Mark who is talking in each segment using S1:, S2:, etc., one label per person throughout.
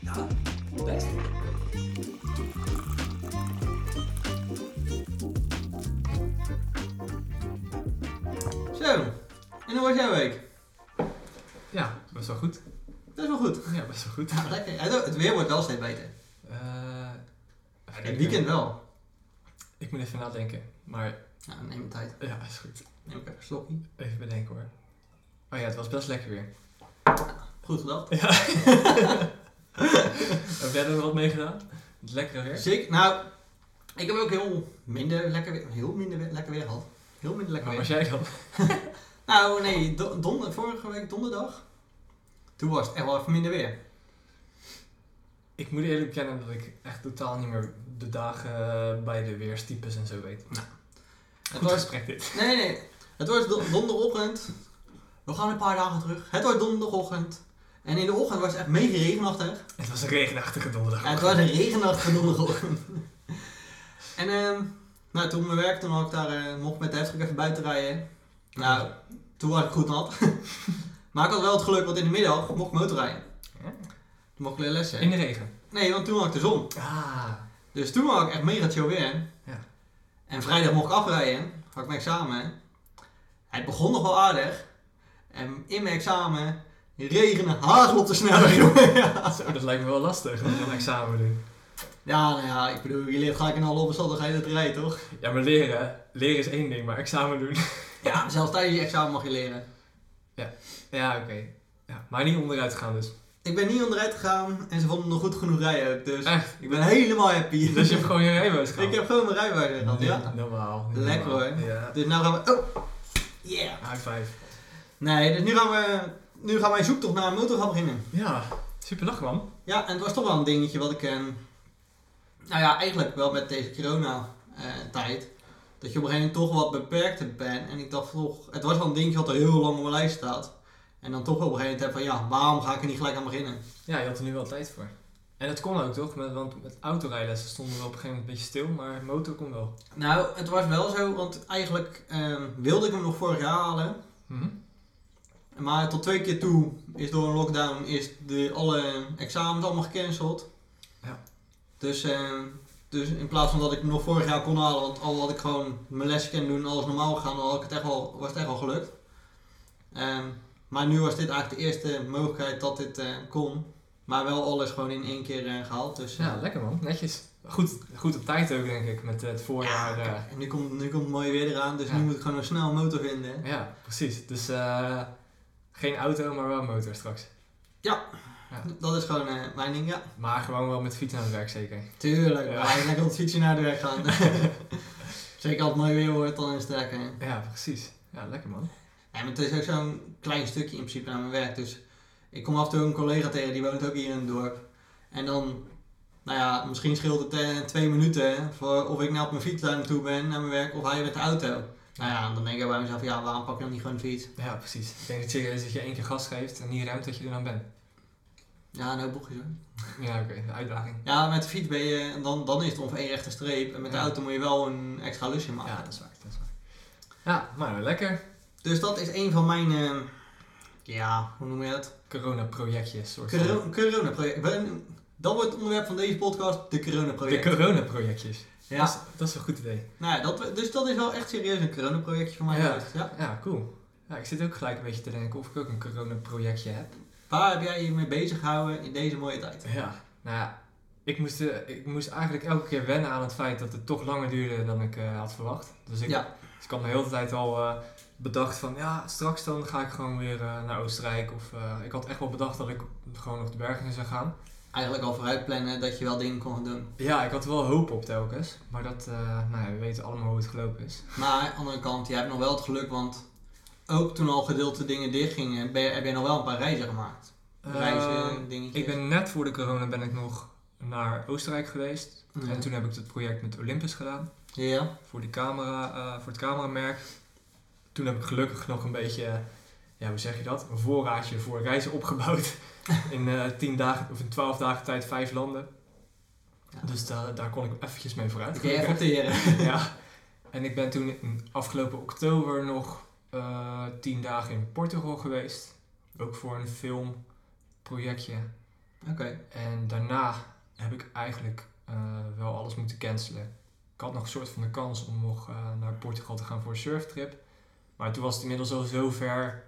S1: Ja, best.
S2: Zo, en hoe was jouw week?
S1: Ja, best wel goed.
S2: Is wel goed.
S1: Ja, best wel goed.
S2: Ja, lekker. Het, weer wordt wel steeds beter.
S1: Eh,
S2: Het weekend wel.
S1: Ik moet even nadenken. Maar
S2: Nou, neem je tijd.
S1: ja, is goed.
S2: Neem ik even een slokje.
S1: Even bedenken hoor. Oh ja, het was best lekker weer.
S2: Goed gedacht.
S1: Ja. Heb jij er nog wat mee gedaan? Het lekkere weer?
S2: Zeker. Nou, ik heb ook heel minder lekker weer, heel minder lekker weer gehad. Heel minder lekker
S1: Waar
S2: weer.
S1: was jij dan?
S2: Nou, nee, do- donder, vorige week donderdag. Toen was het echt wel even minder weer.
S1: Ik moet eerlijk bekennen dat ik echt totaal niet meer de dagen eh, bij de weerstypes en zo weet.
S2: Het
S1: Goed
S2: was,
S1: gesprek dit.
S2: nee, nee. Het was do- donderochtend. We gaan een paar dagen terug. Het was donderochtend. En in de ochtend was het echt mega regenachtig.
S1: Het was een regenachtige donderdag.
S2: Het was een regenachtige donderdagochtend. en ehm, nou, toen mijn werk, toen had ik daar, eh, mocht ik met de heftig even buiten rijden. Nou, toen was ik goed nat. maar ik had wel het geluk, want in de middag mocht ik motorrijden.
S1: Ja.
S2: Toen mocht ik lessen.
S1: In de regen.
S2: Nee, want toen had ik de zon.
S1: Ah.
S2: Dus toen had ik echt mega chill weer.
S1: Ja.
S2: En vrijdag mocht ik afrijden. Had ik mijn examen. Het begon nog wel aardig. En in mijn examen regende hagel te snel. jongen. ja.
S1: Zo, dat lijkt me wel lastig om een examen doen.
S2: ja, nou ja, ik bedoel, je leert gelijk in alle omstandigheden te rijden, toch?
S1: Ja, maar leren, leren is één ding, maar examen doen.
S2: Ja, zelfs tijdens je examen mag je leren.
S1: Ja, oké. Ja, maar niet onderuit gaan dus.
S2: Ik ben niet onderuit gegaan en ze vonden nog goed genoeg rijden ook. Dus
S1: Echt?
S2: ik ben helemaal happy.
S1: Dus je hebt gewoon je rijbewijs gehad?
S2: ik heb gewoon mijn rijbewijs gehad, ja.
S1: Niet Normaal.
S2: Lekker, hoor.
S1: Ja.
S2: Dus nou gaan we... Oh! Yeah!
S1: High five.
S2: Nee, dus nu gaan we... Nu gaan wij zoektocht naar een motor gaan beginnen.
S1: Ja, super lach man.
S2: Ja, en het was toch wel een dingetje wat ik... eh, nou ja, eigenlijk wel met deze corona-tijd. dat je op een gegeven moment toch wat beperkt bent. En ik dacht toch... Het was wel een dingetje wat er heel lang op mijn lijst staat. En dan toch wel op een gegeven moment van... Ja, waarom ga ik er niet gelijk aan beginnen?
S1: Ja, je had er nu wel tijd voor. En het kon ook toch? Met, want met autorijlessen stonden we op een gegeven moment een beetje stil, maar motor kon wel.
S2: Nou, het was wel zo, want eigenlijk ehm, wilde ik hem nog vorig jaar halen.
S1: Mhm.
S2: Maar tot twee keer toe is door een lockdown is de, alle examens allemaal gecanceld.
S1: Ja.
S2: Dus, ehm, dus in plaats van dat ik nog vorig jaar kon halen, want al had ik gewoon mijn lesje kunnen doen en alles normaal gegaan, dan had ik het echt wel, was het echt wel gelukt. Ehm, maar nu was dit eigenlijk de eerste mogelijkheid dat dit eh, kon. Maar wel alles gewoon in één keer eh, gehaald. Dus,
S1: Ja,
S2: eh,
S1: lekker man. Netjes. Goed, goed op tijd ook denk ik, met het voorjaar.
S2: ja, kijk, en nu komt, nu komt het mooie weer eraan, dus
S1: Ja.
S2: nu moet ik gewoon een snel motor vinden.
S1: ja, precies. Dus eh, geen auto, maar wel motor straks.
S2: Dat is gewoon eh, mijn ding, ja.
S1: Maar gewoon wel met fiets naar het werk zeker.
S2: Tuurlijk,
S1: Ja.
S2: ja. lekker op het fietsje naar de weg gaan. Zeker als het mooi weer wordt, dan is het lekker. hè.
S1: Ja, precies. Ja, lekker man.
S2: Ja, maar het is ook zo'n klein stukje in principe naar mijn werk. Dus ik kom af en toe een collega tegen, die woont ook hier in het dorp. En dan, nou ja, misschien scheelt het eh, twee minuten voor of ik nou op mijn fiets daar naartoe ben, naar mijn werk, of hij met de auto. Nou ja, dan denk ik bij mezelf, ja, waarom pak je dan niet gewoon de fiets?
S1: Ja, precies. Ik denk dat serieus dat je één keer gas geeft en niet remt dat je er dan bent.
S2: Ja, nou bochtjes hoor.
S1: Ja, oké. Uitdaging.
S2: Ja, met de fiets ben je, dan, dan is het ongeveer één rechte streep. En met de
S1: Ja.
S2: auto moet je wel een extra lusje maken.
S1: Ja, dat is waar. Dat is waar. Ja, maar lekker.
S2: Dus dat is een van mijn, eh, ja, hoe noem je dat?
S1: Corona-projectje. soort van.
S2: Coro- Corona-project. Dat wordt het onderwerp van deze podcast, de
S1: De
S2: corona-project.
S1: Dat,
S2: Ja,
S1: is, dat is een goed idee.
S2: nou ja, dat, dus dat is wel echt serieus een corona-projectje van mij
S1: Ja.
S2: Ja.
S1: Ja, cool. Ja, ik zit ook gelijk een beetje te denken of ik ook een corona-projectje heb.
S2: Waar heb jij je mee bezig gehouden in deze mooie tijd?
S1: Ja, nou ja, ik moest, eh, ik moest eigenlijk elke keer wennen aan het feit dat het toch langer duurde dan ik eh, had verwacht. Dus ik,
S2: Ja.
S1: dus ik had de hele tijd al eh, bedacht van, ja, straks dan ga ik gewoon weer naar Oostenrijk. Of ik had echt wel bedacht dat ik gewoon nog de bergen zou gaan.
S2: Eigenlijk al vooruit plannen dat je wel dingen kon gaan doen.
S1: Ja, ik had er wel hoop op telkens. Maar dat, eh, nou ja, we weten allemaal hoe het gelopen is.
S2: Maar aan de andere kant, je hebt nog wel het geluk, want ook toen al gedeelte dingen dichtgingen, ben je, heb je nog wel een paar reizen gemaakt. Reizen,
S1: Eh,
S2: dingetjes.
S1: ik ben net voor de corona ben ik nog naar Oostenrijk geweest.
S2: Ja.
S1: En toen heb ik het project met Olympus gedaan.
S2: Ja.
S1: voor, die camera, eh, voor het cameramerk. Toen heb ik gelukkig nog een beetje, eh, ja, hoe zeg je dat? Een voorraadje voor reizen opgebouwd. In eh 10 dagen of in 12 dagen tijd vijf landen.
S2: Ja.
S1: Dus da- daar kon ik eventjes mee vooruit.
S2: Kun opteren.
S1: ja. En ik ben toen in afgelopen oktober nog eh 10 dagen in Portugal geweest. Ook voor een film. projectje.
S2: Oké.
S1: En daarna heb ik eigenlijk eh, wel alles moeten cancelen. Ik had nog een soort van de kans om nog naar Portugal te gaan voor een surftrip. Maar toen was het inmiddels al zo ver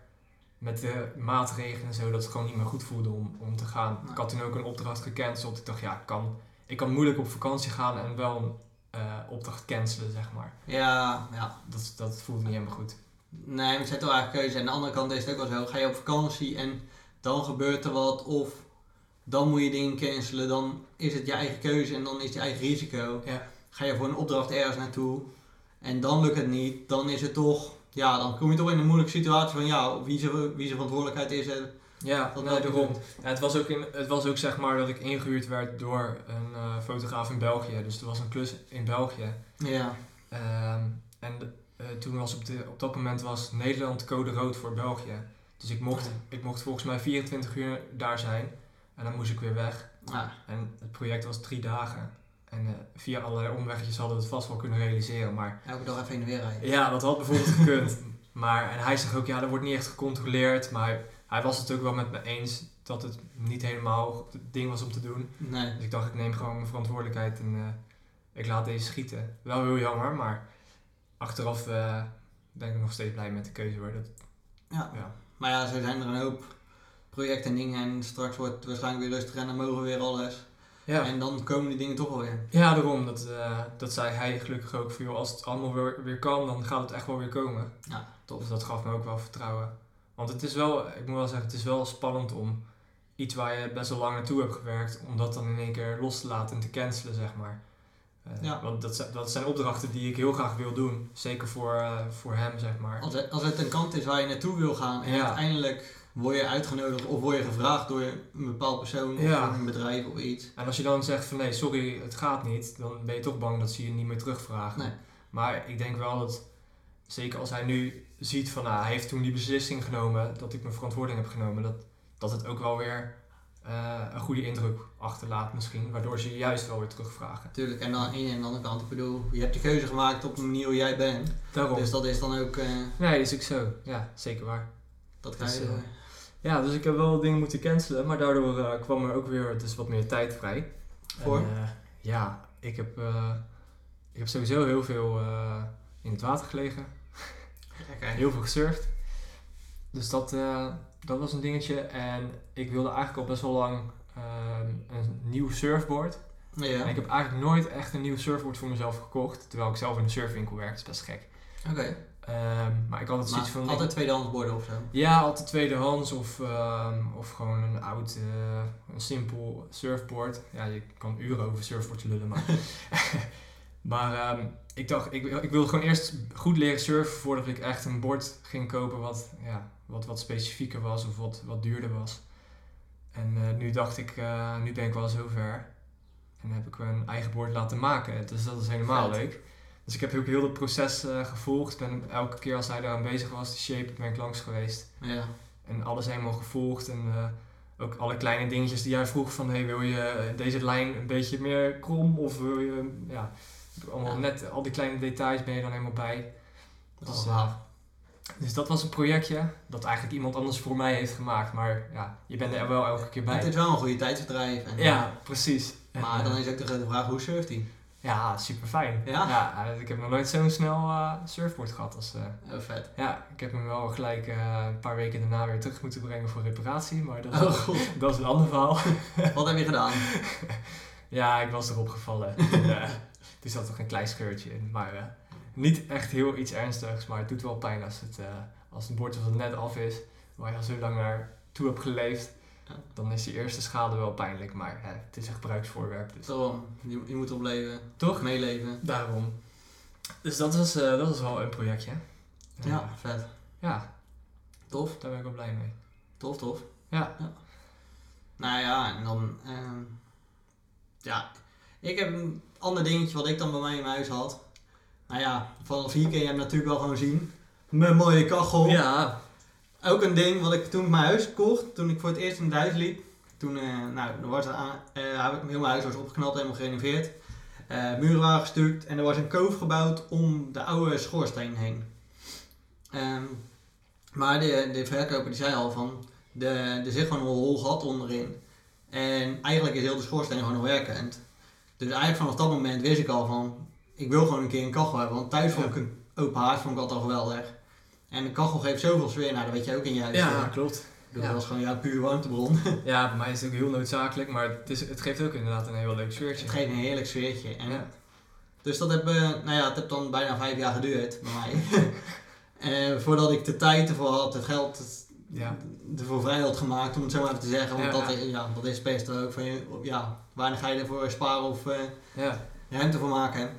S1: met de maatregelen en zo dat het gewoon niet meer goed voelde om, om te gaan.
S2: Nee.
S1: Ik had toen ook een opdracht gecanceld. Ik dacht, ja, ik kan, ik kan moeilijk op vakantie gaan en wel een eh, opdracht cancelen, zeg maar.
S2: Ja, ja.
S1: Dat, dat voelde niet helemaal goed.
S2: Nee, maar het zijn toch eigenlijk keuze. En aan de andere kant is het ook wel zo. Ga je op vakantie en dan gebeurt er wat of dan moet je dingen cancelen. Dan is het je eigen keuze en dan is het je eigen risico.
S1: Ja.
S2: Ga je voor een opdracht ergens naartoe en dan lukt het niet. Dan is het toch, ja, dan kom je toch in een moeilijke situatie van ja, wie zijn, wie zijn verantwoordelijkheid is het.
S1: Ja,
S2: Dat
S1: daarom.
S2: goed.
S1: Ja, het, was ook in, het was ook zeg maar dat ik ingehuurd werd door een eh, fotograaf in België. Dus er was een klus in België.
S2: Ja,
S1: Ehm, en eh, toen was op, de, op dat moment was Nederland code rood voor België. Dus ik mocht, ik mocht volgens mij 24 uur daar zijn. En dan moest ik weer weg.
S2: ja,
S1: En het project was drie dagen. En eh, via allerlei omwegjes hadden we het vast wel kunnen realiseren. Maar
S2: elke dag even heen en weer rijden.
S1: ja, dat had bijvoorbeeld gekund. Maar en hij zegt ook, ja, er wordt niet echt gecontroleerd. Maar hij was het ook wel met me eens dat het niet helemaal het ding was om te doen.
S2: Nee,
S1: Dus ik dacht, ik neem gewoon mijn verantwoordelijkheid en eh, ik laat deze schieten. Wel heel jammer, maar achteraf eh, ben ik nog steeds blij met de keuze hoor. Dat,
S2: ja.
S1: ja.
S2: Maar ja, zo zijn er een hoop projecten en dingen en straks wordt het waarschijnlijk weer rustig en dan mogen we weer alles.
S1: Ja.
S2: En dan komen die dingen toch wel weer.
S1: ja, daarom. Dat, eh, dat zei hij gelukkig ook. Van, joh, als het allemaal weer, weer kan, dan gaat het echt wel weer komen.
S2: Ja, tof.
S1: Dus dat gaf me ook wel vertrouwen. Want het is wel, ik moet wel zeggen, het is wel spannend om iets waar je best wel lang naartoe hebt gewerkt, om dat dan in één keer los te laten en te cancelen, zeg maar. Eh,
S2: Ja.
S1: Want dat, zijn- dat zijn opdrachten die ik heel graag wil doen. Zeker voor, eh, voor hem, zeg maar.
S2: Als het, als het een kant is waar je naartoe wil gaan en
S1: Ja.
S2: uiteindelijk word je uitgenodigd of word je gevraagd door een bepaald persoon
S1: Ja.
S2: of een bedrijf of iets.
S1: En als je dan zegt van nee, sorry, het gaat niet, dan ben je toch bang dat ze je niet meer terugvragen.
S2: Nee.
S1: Maar ik denk wel dat, zeker als hij nu ziet van nou, hij heeft toen die beslissing genomen, dat ik mijn verantwoording heb genomen, dat, dat het ook wel weer eh, een goede indruk achterlaat misschien, waardoor ze je juist wel weer terugvragen.
S2: Natuurlijk, en dan aan de andere kant, ik bedoel, je hebt de keuze gemaakt op de manier hoe jij bent.
S1: Daarom.
S2: Dus dat is dan ook, eh,
S1: Nee, dat is ook zo. Ja, zeker waar.
S2: dat
S1: Dus,
S2: je door.
S1: Ja, dus ik heb wel dingen moeten cancelen, maar daardoor eh, kwam er ook weer dus wat meer tijd vrij.
S2: Voor?
S1: En, eh, ja, ik heb, eh, ik heb sowieso heel veel in het water gelegen.
S2: Lekker.
S1: Heel veel gesurfd. Dus dat, dat was een dingetje. En ik wilde eigenlijk al best wel lang een nieuw surfboard.
S2: Ja,
S1: En ik heb eigenlijk nooit echt een nieuw surfboard voor mezelf gekocht. Terwijl ik zelf in een surfwinkel werk. Dat is best gek.
S2: oké.
S1: Ehm, maar ik had het
S2: Maar
S1: zoiets van...
S2: altijd tweedehands borden of zo.
S1: Ja, altijd tweedehands of, ehm, of gewoon een oud, eh, een simpel surfboard. Ja, je kan uren over surfboards lullen, maar... maar ehm, ik dacht, ik, ik wilde gewoon eerst goed leren surfen voordat ik echt een bord ging kopen wat, ja, wat, wat specifieker was of wat, wat duurder was. En eh, nu dacht ik, eh, nu ben ik wel zover. En heb ik een eigen bord laten maken. Dus dat is helemaal
S2: Vet.
S1: leuk. Dus ik heb ook heel het proces eh, gevolgd. Ben elke keer als hij daaraan bezig was, de shape, ben ik langs geweest.
S2: Ja,
S1: En alles helemaal gevolgd. En eh, ook alle kleine dingetjes die jij vroeg van... Hey, wil je deze lijn een beetje meer krom? Of wil je... Ja, allemaal
S2: Ja.
S1: net al die kleine details ben je dan helemaal bij.
S2: dat
S1: Dus,
S2: is
S1: eh,
S2: gaaf.
S1: Dus dat was een projectje dat eigenlijk iemand anders voor mij heeft gemaakt. Maar ja, je bent er wel elke keer bij.
S2: Het is wel een goede tijdsverdrijf. En,
S1: Ja, precies.
S2: Maar
S1: eh,
S2: dan is ook de grote vraag, hoe surft hij?
S1: Ja, super fijn.
S2: Ja?
S1: eh, ik heb nog nooit zo'n snel eh, surfboard gehad als... eh,
S2: Oh, vet.
S1: ja, ik heb hem wel gelijk een paar weken daarna weer terug moeten brengen voor reparatie. Maar dat is,
S2: Oh
S1: dat is een ander verhaal.
S2: wat heb je gedaan?
S1: Ja, ik was erop gevallen. en, er zat toch een klein scheurtje in. Maar niet echt heel iets ernstigs. Maar het doet wel pijn als het, als het bord het net af is. Waar je al zo lang naartoe hebt geleefd.
S2: Ja.
S1: Dan is die eerste schade wel pijnlijk. Maar het is een gebruiksvoorwerp. Dus.
S2: Daarom, je, je moet erop leven,
S1: Toch?
S2: meeleven.
S1: Daarom. Dus dat was, eh, dat was wel een projectje.
S2: Ja, vet.
S1: Ja,
S2: Tof,
S1: daar ben ik wel blij mee.
S2: tof, tof.
S1: Ja.
S2: Nou ja, en dan... ehm, ja, ik heb een ander dingetje wat ik dan bij mij in mijn huis had. Nou ja, vanaf hier kun je hem natuurlijk wel gewoon zien. Mijn mooie kachel.
S1: Ja.
S2: Ook een ding wat ik toen ik mijn huis kocht, toen ik voor het eerst in het huis liep. Toen, eh, nou, dan was het aan, eh, heel mijn huis was opgeknapt, helemaal gerenoveerd. Eh, muren waren gestuukt en er was een koof gebouwd om de oude schoorsteen heen. Ehm, maar de, de verkoper die zei al van, De, er zit gewoon een hol gat onderin. En eigenlijk is heel de schoorsteen gewoon nog werkend. Dus eigenlijk vanaf dat moment wist ik al van, ik wil gewoon een keer een kachel hebben. Want thuis vond ik een open haard vond ik altijd al geweldig. En een kachel geeft zoveel sfeer, nou dat weet jij ook in je huis.
S1: Ja, klopt.
S2: Dat
S1: ja.
S2: was gewoon jouw puur warmtebron.
S1: Ja, bij mij is het ook heel noodzakelijk, maar het, is, het geeft ook inderdaad een heel leuk sfeertje.
S2: Het geeft een heerlijk sfeertje. En
S1: Ja.
S2: Dus dat heb, eh, nou ja, het heeft dan bijna vijf jaar geduurd bij mij. Eh, voordat ik de tijd ervoor had, het geld
S1: Ja.
S2: ervoor vrij had gemaakt, om het zo maar te zeggen. Want
S1: Ja,
S2: dat,
S1: ja.
S2: is- ja, dat is best ook van je, ja, weinig ga je ervoor sparen of
S1: Ja.
S2: ruimte voor maken.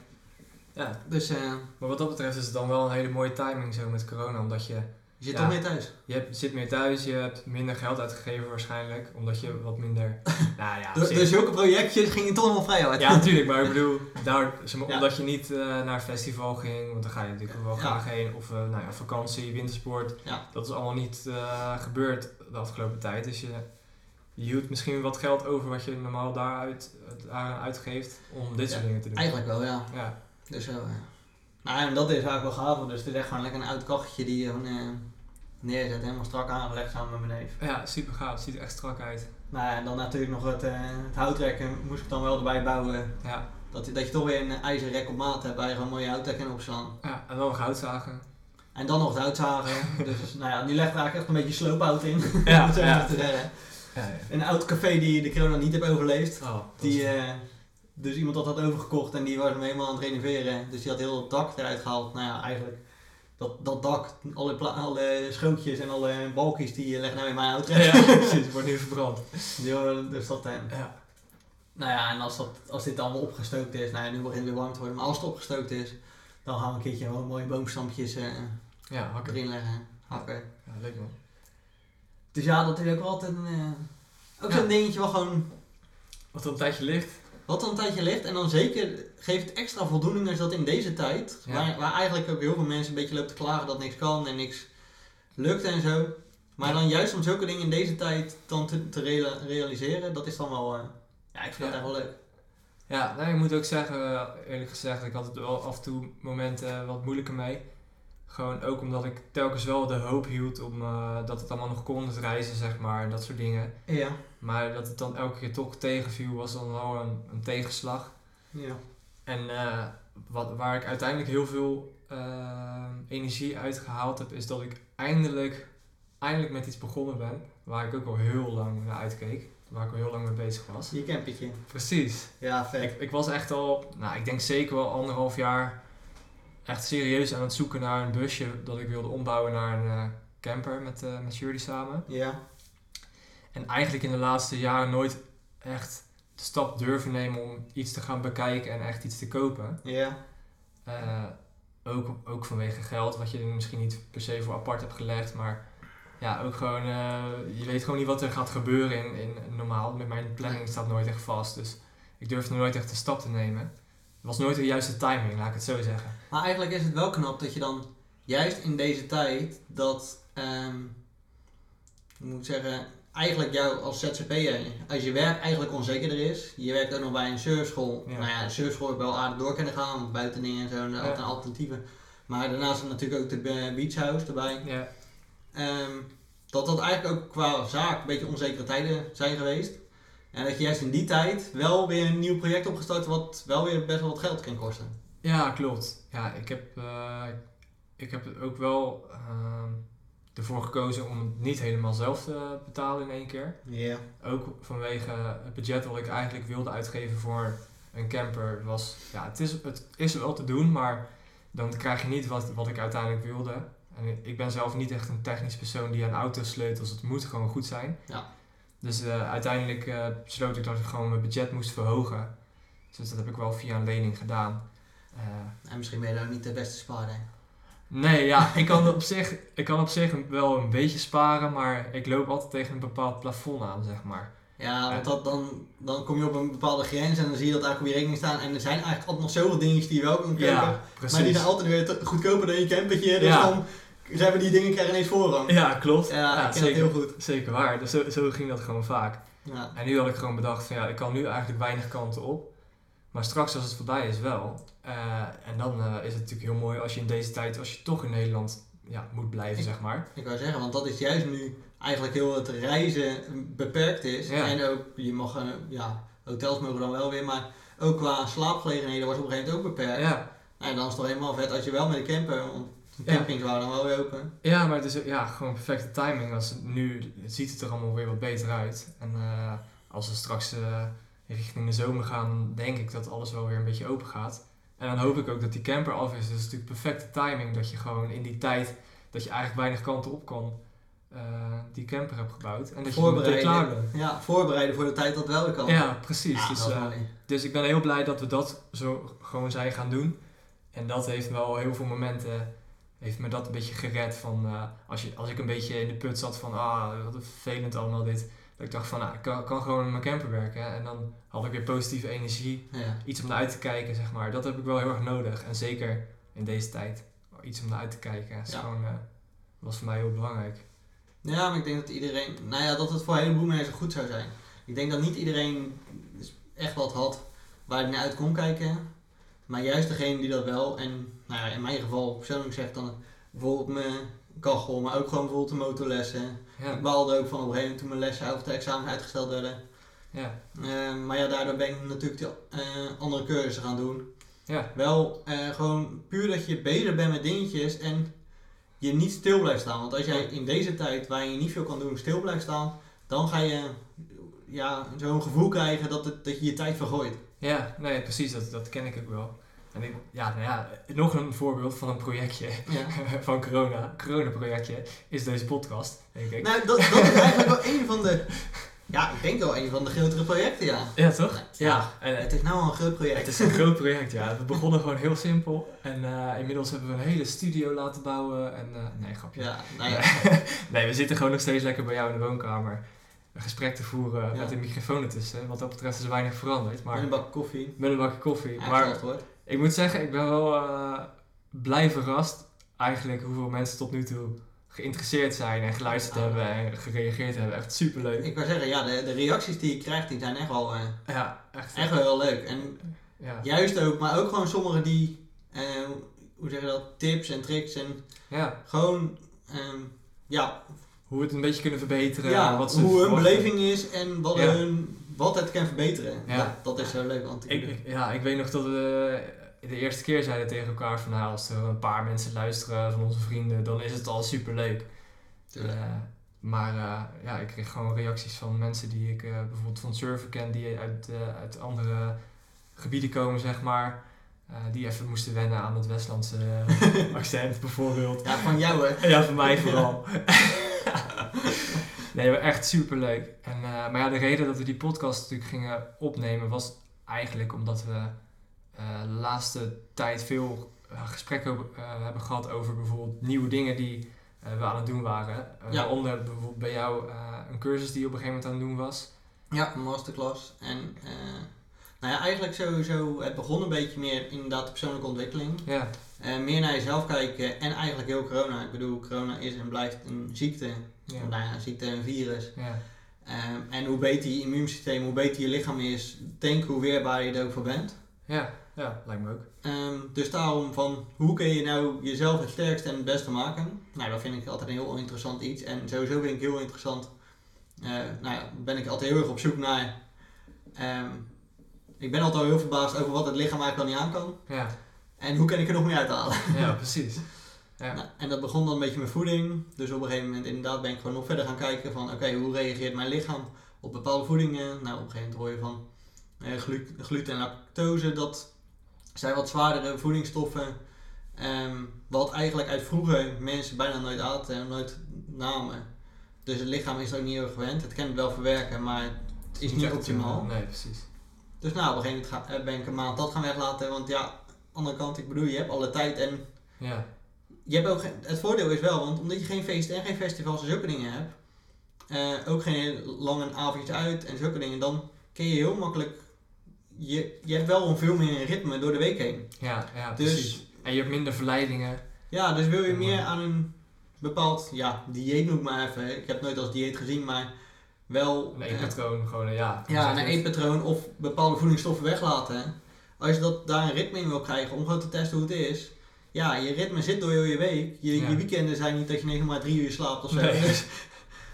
S1: Ja.
S2: Dus eh,
S1: Maar wat dat betreft is het dan wel een hele mooie timing zo met corona, omdat je,
S2: je zit
S1: Ja.
S2: toch meer thuis.
S1: je hebt, zit meer thuis, je hebt minder geld uitgegeven waarschijnlijk, omdat je wat minder... nou ja,
S2: Door, door zulke projectjes ging je toch nog vrij uit.
S1: Ja, natuurlijk, maar ik bedoel, daar, zeg maar,
S2: Ja.
S1: omdat je niet eh, naar een festival ging, want dan ga je natuurlijk wel graag heen, of eh, nou ja, vakantie, wintersport, dat is allemaal niet gebeurd de afgelopen tijd. Dus je, je hield misschien wat geld over wat je normaal daaruit uitgeeft om dit soort dingen te doen.
S2: Eigenlijk wel, ja. Dus zo, eh. Nou, en dat is eigenlijk wel gaaf. Dus het is echt gewoon lekker een oud kacheltje die je gewoon eh, neerzet. Helemaal strak aangelegd samen met mijn neef.
S1: ja, super gaaf, het ziet er echt strak uit.
S2: Nou ja, en dan natuurlijk nog het, eh het houtrekken moest ik dan wel erbij bouwen.
S1: Ja,
S2: Dat, je- dat je toch weer een ijzerrek op maat hebt waar je gewoon mooie houtrekken in opslaan.
S1: ja en dan nog houtzagen.
S2: En dan nog het houtzagen. dus nou ja, nu legt er eigenlijk echt een beetje sloophout in.
S1: Ja,
S2: om het zo
S1: ja.
S2: te zeggen.
S1: Ja, ja.
S2: Een oud café die de corona niet heeft overleefd.
S1: Oh,
S2: Die, dus iemand had dat overgekocht en die was hem helemaal aan het renoveren. Dus die had heel het dak eruit gehaald. Nou ja, eigenlijk dat, dat dak, alle, alle schootjes en alle balkjes die leggen nou in mijn auto.
S1: ja, precies, het wordt nu verbrand.
S2: Dus dat, eh,
S1: Ja,
S2: nou ja, en als, dat, als dit allemaal opgestookt is, nou ja, nu begint het weer warm te worden, maar als het opgestookt is, dan gaan we een keertje gewoon mooie boomstampjes eh,
S1: ja hakken.
S2: erin leggen, hakken.
S1: Ja, leuk man.
S2: Dus ja, dat is ook wel altijd een, eh, ook
S1: Ja.
S2: zo'n dingetje wat gewoon,
S1: Wat al een tijdje ligt.
S2: Wat al een tijdje ligt. En dan zeker geeft het extra voldoening als dat in deze tijd,
S1: Ja.
S2: waar, waar eigenlijk ook heel veel mensen een beetje lopen te klagen dat niks kan en niks lukt en zo. Maar dan juist om zulke dingen in deze tijd dan te, te reala- realiseren, dat is dan wel, eh, ja, ik vind dat echt wel leuk.
S1: Ja, nou, ik moet ook zeggen, eh, eerlijk gezegd, ik had het wel af en toe momenten wat moeilijker mee. Gewoon ook omdat ik telkens wel de hoop hield om eh, dat het allemaal nog kon, het reizen zeg maar, en dat soort dingen.
S2: Ja.
S1: Maar dat het dan elke keer toch tegenviel, was dan wel een, een tegenslag.
S2: Ja.
S1: En eh, wat, waar ik uiteindelijk heel veel eh, energie uit gehaald heb, is dat ik eindelijk, eindelijk met iets begonnen ben. Waar ik ook al heel lang naar uitkeek. Waar ik al heel lang mee bezig was.
S2: Je campetje.
S1: Precies.
S2: Ja, vet.
S1: Ik, ik was echt al, nou ik denk zeker wel anderhalf jaar echt serieus aan het zoeken naar een busje dat ik wilde ombouwen naar een eh, camper met, eh met Shirley samen.
S2: Ja.
S1: En eigenlijk in de laatste jaren nooit echt de stap durven nemen om iets te gaan bekijken en echt iets te kopen.
S2: Ja.
S1: Eh, ook, ook vanwege geld, wat je er misschien niet per se voor apart hebt gelegd, maar ja, ook gewoon, je weet gewoon niet wat er gaat gebeuren in, in normaal. Met mijn planning staat nooit echt vast, dus ik durfde nooit echt de stap te nemen. Het was nooit de juiste timing, laat ik het zo zeggen.
S2: Maar eigenlijk is het wel knap dat je dan juist in deze tijd dat, ehm hoe moet ik zeggen, eigenlijk jou als ZZP'er, als je werk eigenlijk onzekerder is, je werkt ook nog bij een surfschool.
S1: Ja.
S2: Nou ja, een surfschool heb ik wel aardig door kunnen gaan, buiten dingen en zo, en altijd alternatieven. Maar daarnaast is natuurlijk ook de Be- Beach House erbij.
S1: Ja,
S2: Ehm, dat dat eigenlijk ook qua zaak een beetje onzekere tijden zijn geweest. En dat je juist in die tijd wel weer een nieuw project opgestart wat wel weer best wel wat geld kan kosten.
S1: ja klopt. Ja, ik heb, eh, ik heb ook wel ehm, ervoor gekozen om het niet helemaal zelf te betalen in één keer.
S2: Ja.
S1: Ook vanwege het budget wat ik eigenlijk wilde uitgeven voor een camper was, ja, het is, het is wel te doen, maar dan krijg je niet wat, wat ik uiteindelijk wilde. En ik ben zelf niet echt een technisch persoon die aan auto's sleutelt, het moet gewoon goed zijn.
S2: Ja.
S1: Dus eh, uiteindelijk eh, besloot ik dat ik gewoon mijn budget moest verhogen. Dus dat heb ik wel via een lening gedaan. Eh,
S2: En misschien ben je daar ook niet de beste spaarder.
S1: nee, ja, ik kan, op zich, ik kan op zich wel een beetje sparen, maar ik loop altijd tegen een bepaald plafond aan, zeg maar.
S2: Ja, want dat, dan, dan kom je op een bepaalde grens en dan zie je dat eigenlijk op je rekening staan. En er zijn eigenlijk altijd nog zoveel dingetjes die je wel kan kopen.
S1: Ja, precies.
S2: maar die zijn altijd weer goedkoper dan je campertje. Dus
S1: Ja.
S2: dan zijn we die dingen krijgen ineens voorrang.
S1: Ja, klopt.
S2: Ja, ik
S1: zeker,
S2: heel goed.
S1: zeker waar. Dus zo, zo ging dat gewoon vaak.
S2: Ja.
S1: En nu had ik gewoon bedacht van ja, ik kan nu eigenlijk weinig kanten op. Maar straks als het voorbij is wel. Eh, en dan eh, is het natuurlijk heel mooi als je in deze tijd, als je toch in Nederland ja, moet blijven,
S2: Ik-
S1: zeg maar.
S2: Ik wou zeggen, want dat is juist nu eigenlijk heel het reizen beperkt is.
S1: Ja.
S2: En ook, je mag, eh, ja, hotels mogen dan wel weer, maar ook qua slaapgelegenheden was op een gegeven moment ook beperkt.
S1: Ja,
S2: Nou, dan is het toch helemaal vet als je wel met de camper. Campings waren dan wel weer open.
S1: ja maar het is ja, gewoon perfecte timing. Als het nu het ziet het er allemaal weer wat beter uit. En eh, als we straks eh, richting de zomer gaan, denk ik dat alles wel weer een beetje open gaat. En dan hoop ik ook dat die camper af is. Dus het is natuurlijk perfecte timing dat je gewoon in die tijd dat je eigenlijk weinig kanten op kan, eh, die camper hebt gebouwd. En dat je meteen klaar bent.
S2: Ja, voorbereiden voor de tijd dat wel kan.
S1: Ja, precies.
S2: Ja,
S1: dus, dus ik ben heel blij dat we dat zo gewoon zijn gaan doen. En dat heeft wel heel veel momenten, heeft me dat een beetje gered van, eh, als, je, als ik een beetje in de put zat van, ah, wat vervelend allemaal dit. Dat ik dacht van, nou, ik kan, kan gewoon in mijn camper werken. En dan had ik weer positieve energie,
S2: Ja.
S1: iets om naar uit te kijken, zeg maar. Dat heb ik wel heel erg nodig. En zeker in deze tijd, iets om naar uit te kijken.
S2: Ja.
S1: gewoon, eh, was voor mij heel belangrijk.
S2: Ja, maar ik denk dat iedereen, nou ja, dat het voor een heleboel mensen goed zou zijn. Ik denk dat niet iedereen echt wat had waar hij naar uit kon kijken. Maar juist degene die dat wel, en nou ja, in mijn geval persoonlijk zegt dan bijvoorbeeld mijn kachel, maar ook gewoon bijvoorbeeld de motorlessen.
S1: Ja,
S2: Ik baalde ook van op een gegeven moment toen mijn lessen of de examens uitgesteld werden.
S1: ja,
S2: Eh, maar ja, daardoor ben ik natuurlijk de eh, andere cursussen gaan doen.
S1: ja,
S2: Wel eh, gewoon puur dat je bezig bent met dingetjes en je niet stil blijft staan. Want als jij in deze tijd waar je niet veel kan doen stil blijft staan, dan ga je ja, zo'n gevoel krijgen dat, het, dat je je tijd vergooit.
S1: Ja nee, precies, dat, dat ken ik ook wel. En ik, ja, nou ja, nog een voorbeeld van een projectje.
S2: Ja.
S1: van corona, corona-projectje, is deze podcast, denk ik.
S2: Nou, dat, dat is eigenlijk wel een van de, ja, ik denk wel een van de grotere projecten, ja.
S1: Ja, toch?
S2: Ja.
S1: En,
S2: Het is nou al een groot project.
S1: het is een groot project, ja. We begonnen gewoon heel simpel. En eh, inmiddels hebben we een hele studio laten bouwen. En, eh, nee, grapje.
S2: Ja, nou ja.
S1: nee, we zitten gewoon nog steeds lekker bij jou in de woonkamer. Een gesprek te voeren
S2: Ja.
S1: met een microfoon ertussen. Wat dat betreft is er weinig veranderd. Maar
S2: Met een bak koffie.
S1: met een bakje koffie.
S2: Ja,
S1: maar ik moet zeggen, ik ben wel eh, blij verrast eigenlijk hoeveel mensen tot nu toe geïnteresseerd zijn en geluisterd
S2: Ah.
S1: hebben en gereageerd hebben. Echt superleuk.
S2: Ik wou zeggen, ja, de, de reacties die je krijgt, die zijn echt wel, eh,
S1: Ja, echt.
S2: echt wel heel leuk. En
S1: Ja.
S2: Juist ook, maar ook gewoon sommigen die, eh, hoe zeg je dat, tips en tricks en
S1: ja,
S2: gewoon, ehm, ja,
S1: hoe we het een beetje kunnen verbeteren.
S2: ja
S1: wat ze
S2: hoe hun beleving is en wat,
S1: Ja.
S2: hun, wat het kan verbeteren.
S1: Ja.
S2: Dat, dat is zo leuk. Want
S1: Ik, ik- ja, ik weet nog dat we de eerste keer zeiden tegen elkaar van nou, als er een paar mensen luisteren van onze vrienden, dan is het al superleuk.
S2: Tuurlijk.
S1: Eh, maar eh, ja, ik kreeg gewoon reacties van mensen die ik eh, bijvoorbeeld van surfen ken, die uit, uit andere gebieden komen, zeg maar. die even moesten wennen aan het Westlandse accent bijvoorbeeld.
S2: ja, van jou hè.
S1: Ja, voor mij vooral. nee, maar echt super leuk. En, eh, maar ja, de reden dat we die podcast natuurlijk gingen opnemen was eigenlijk omdat we eh, de laatste tijd veel eh, gesprekken hebben gehad over bijvoorbeeld nieuwe dingen die we aan het doen waren.
S2: Ja.
S1: Waaronder bijvoorbeeld bij jou een cursus die je op een gegeven moment aan het doen was.
S2: Ja, een masterclass. En nou ja, eigenlijk sowieso, het begon een beetje meer inderdaad de persoonlijke ontwikkeling.
S1: Ja,
S2: Eh, meer naar jezelf kijken en eigenlijk heel corona. Ik bedoel, corona is en blijft een ziekte.
S1: ja,
S2: Nou ja, een ziekte, een virus.
S1: ja,
S2: Ehm, en hoe beter je immuunsysteem, hoe beter je lichaam is, denk hoe weerbaar je er ook voor bent.
S1: ja, ja, lijkt me ook.
S2: Ehm, dus daarom van, hoe kun je nou jezelf het sterkste en het beste maken? Nou, dat vind ik altijd een heel interessant iets. En sowieso vind ik heel interessant, eh, nou ja, ben ik altijd heel erg op zoek naar. ehm, ik ben altijd al heel verbaasd over wat het lichaam eigenlijk al niet aan kan.
S1: Ja,
S2: En hoe kan ik er nog meer uithalen?
S1: ja precies. Ja.
S2: Nou, en dat begon dan een beetje met voeding. Dus op een gegeven moment inderdaad ben ik gewoon nog verder gaan kijken van oké, hoe reageert mijn lichaam op bepaalde voedingen? Nou, op een gegeven moment hoor je van eh, glu- gluten en lactose, dat zijn wat zwaardere voedingsstoffen. ehm, wat eigenlijk uit vroeger mensen bijna nooit aten en nooit namen. Dus het lichaam is er ook niet heel gewend. Het kan het wel verwerken, maar het is niet optimaal.
S1: Nee, precies.
S2: Dus nou, op een gegeven moment ga- eh, ben ik een maand dat gaan weglaten. Want ja, aan de andere kant, ik bedoel, je hebt alle tijd en
S1: Ja,
S2: je hebt ook het voordeel is wel, want omdat je geen feesten en geen festivals en zulke dingen hebt, eh, ook geen lange avondjes uit en zulke dingen, dan kun je heel makkelijk, je, je hebt wel een veel meer ritme door de week heen.
S1: ja, ja
S2: Dus-
S1: precies. En je hebt minder verleidingen.
S2: Ja, dus wil je meer aan een bepaald, ja, dieet noem ik maar even, ik heb het nooit als dieet gezien, maar wel
S1: Een
S2: eh,
S1: eetpatroon, gewoon een ja.
S2: ja, een
S1: het?
S2: eetpatroon of bepaalde voedingsstoffen weglaten. Als je dat, daar een ritme in wil krijgen om gewoon te testen hoe het is, ja, je ritme zit door heel je week. Je,
S1: Ja.
S2: je weekenden zijn niet dat je ineens maar drie uur slaapt of zo.
S1: Nee.
S2: Dus,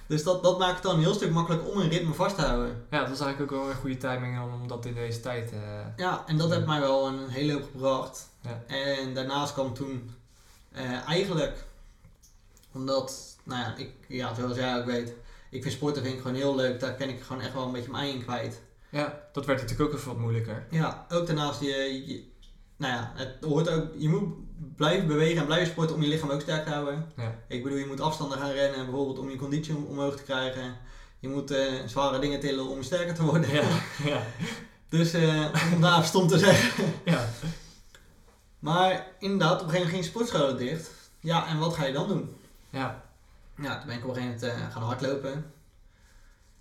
S2: Dus dat, dat maakt het dan een heel stuk makkelijk om een ritme vast te houden.
S1: Ja, dat was eigenlijk ook wel een goede timing om dat in deze tijd... eh,
S2: Ja, en dat heeft mij wel een hele hoop gebracht.
S1: Ja.
S2: En daarnaast kwam toen eh, eigenlijk, omdat, nou ja, ik, ja, zoals jij ook weet, ik vind sporten vind ik gewoon heel leuk. Daar ken ik gewoon echt wel een beetje mijn ei in kwijt.
S1: ja, dat werd natuurlijk ook even wat moeilijker.
S2: Ja, ook daarnaast, je, je, nou ja, het hoort ook, je moet blijven bewegen en blijven sporten om je lichaam ook sterk te houden.
S1: Ja.
S2: Ik bedoel, je moet afstanden gaan rennen, bijvoorbeeld om je conditie om- omhoog te krijgen. Je moet eh, zware dingen tillen om sterker te worden.
S1: Ja, ja,
S2: Dus eh, om daar stom te zeggen.
S1: ja.
S2: Maar inderdaad, op een gegeven moment ging sportscholen dicht. Ja, en wat ga je dan doen?
S1: ja.
S2: Ja, toen ben ik op een gegeven moment eh, gaan hardlopen.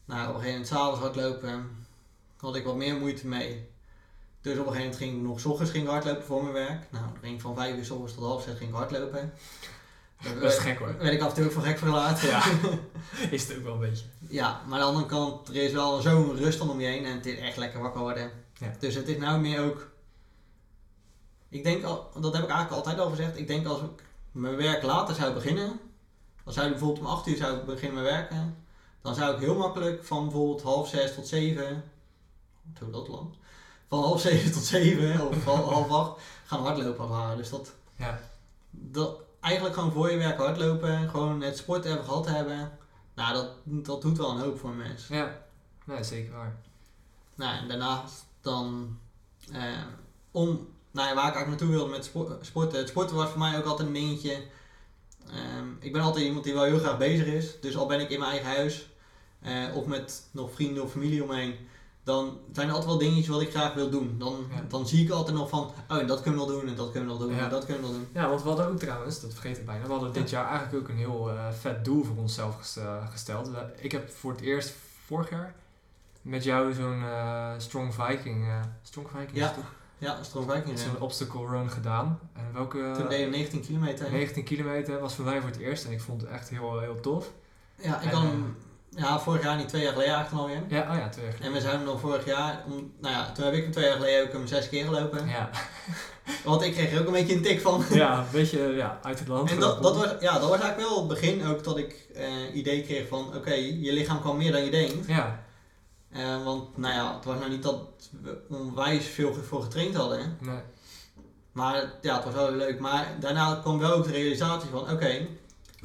S2: Nou, op een gegeven moment s'avonds hardlopen had ik wat meer moeite mee. Dus op een gegeven moment ging ik nog 's ochtends ging hardlopen voor mijn werk. Nou, dan ging ik van 5 uur 's ochtends tot half zes ging ik hardlopen.
S1: Dat is gek hoor.
S2: werd ik af en toe ook van gek verlaat.
S1: Ja, is het ook wel een beetje.
S2: Ja, maar aan de andere kant, er is wel zo'n rust dan om je heen en het is echt lekker wakker worden.
S1: Ja.
S2: Dus het is nou meer ook. Ik denk al, dat heb ik eigenlijk altijd al gezegd. Ik denk als ik mijn werk later zou beginnen, dan zou ik bijvoorbeeld om 8 uur zou ik beginnen met werken, dan zou ik heel makkelijk van bijvoorbeeld half 6 tot 7, zo dat lang, van half 7 tot 7 of half, half 8 gaan hardlopen als. Dus dat,
S1: Ja,
S2: dat eigenlijk gewoon voor je werk hardlopen, gewoon het sport hebben gehad hebben, nou dat, dat doet wel een hoop voor een mens.
S1: ja. Nee, zeker waar.
S2: Nou, en daarnaast dan eh, om, nou ja, waar ik eigenlijk naartoe wilde met spo- sporten. Het sporten was voor mij ook altijd een dingetje. Ehm, ik ben altijd iemand die wel heel graag bezig is. Dus al ben ik in mijn eigen huis eh, of met nog vrienden of familie omheen, dan zijn er altijd wel dingetjes wat ik graag wil doen. Dan,
S1: Ja.
S2: dan zie ik altijd nog van, oh en dat kunnen we wel doen en dat kunnen we wel doen
S1: Ja.
S2: en dat kunnen we wel doen.
S1: Ja, want we hadden ook trouwens, dat vergeet ik bijna, we hadden dit jaar eigenlijk ook een heel eh, vet doel voor onszelf eh, gesteld. Ik heb voor het eerst vorig jaar met jou zo'n Strong Viking, Strong Viking is
S2: Ja.
S1: toch?
S2: Ja, stroomwijking.
S1: zo'n obstacle run gedaan. En welke...
S2: Toen deed je 19 kilometer.
S1: 19 kilometer was voor mij voor het eerst en ik vond het echt heel, heel tof.
S2: Ja, ik
S1: En,
S2: kan, ja, vorig jaar niet, twee jaar geleden eigenlijk alweer.
S1: Ja, oh ja, twee jaar geleden.
S2: En we zijn nog vorig jaar, om, nou ja, toen heb ik hem twee jaar geleden ook hem zes keer gelopen.
S1: Ja,
S2: Want ik kreeg er ook een beetje een tik van.
S1: ja, een beetje ja, uit het land
S2: En dat, dat, was, ja, dat was eigenlijk wel het begin ook dat ik eh idee kreeg van, oké, je lichaam kan meer dan je denkt.
S1: Ja,
S2: Eh, want, nou ja, het was nou niet dat we onwijs veel voor getraind hadden.
S1: nee.
S2: Maar ja, het was wel heel leuk. Maar daarna kwam wel ook de realisatie van, oké,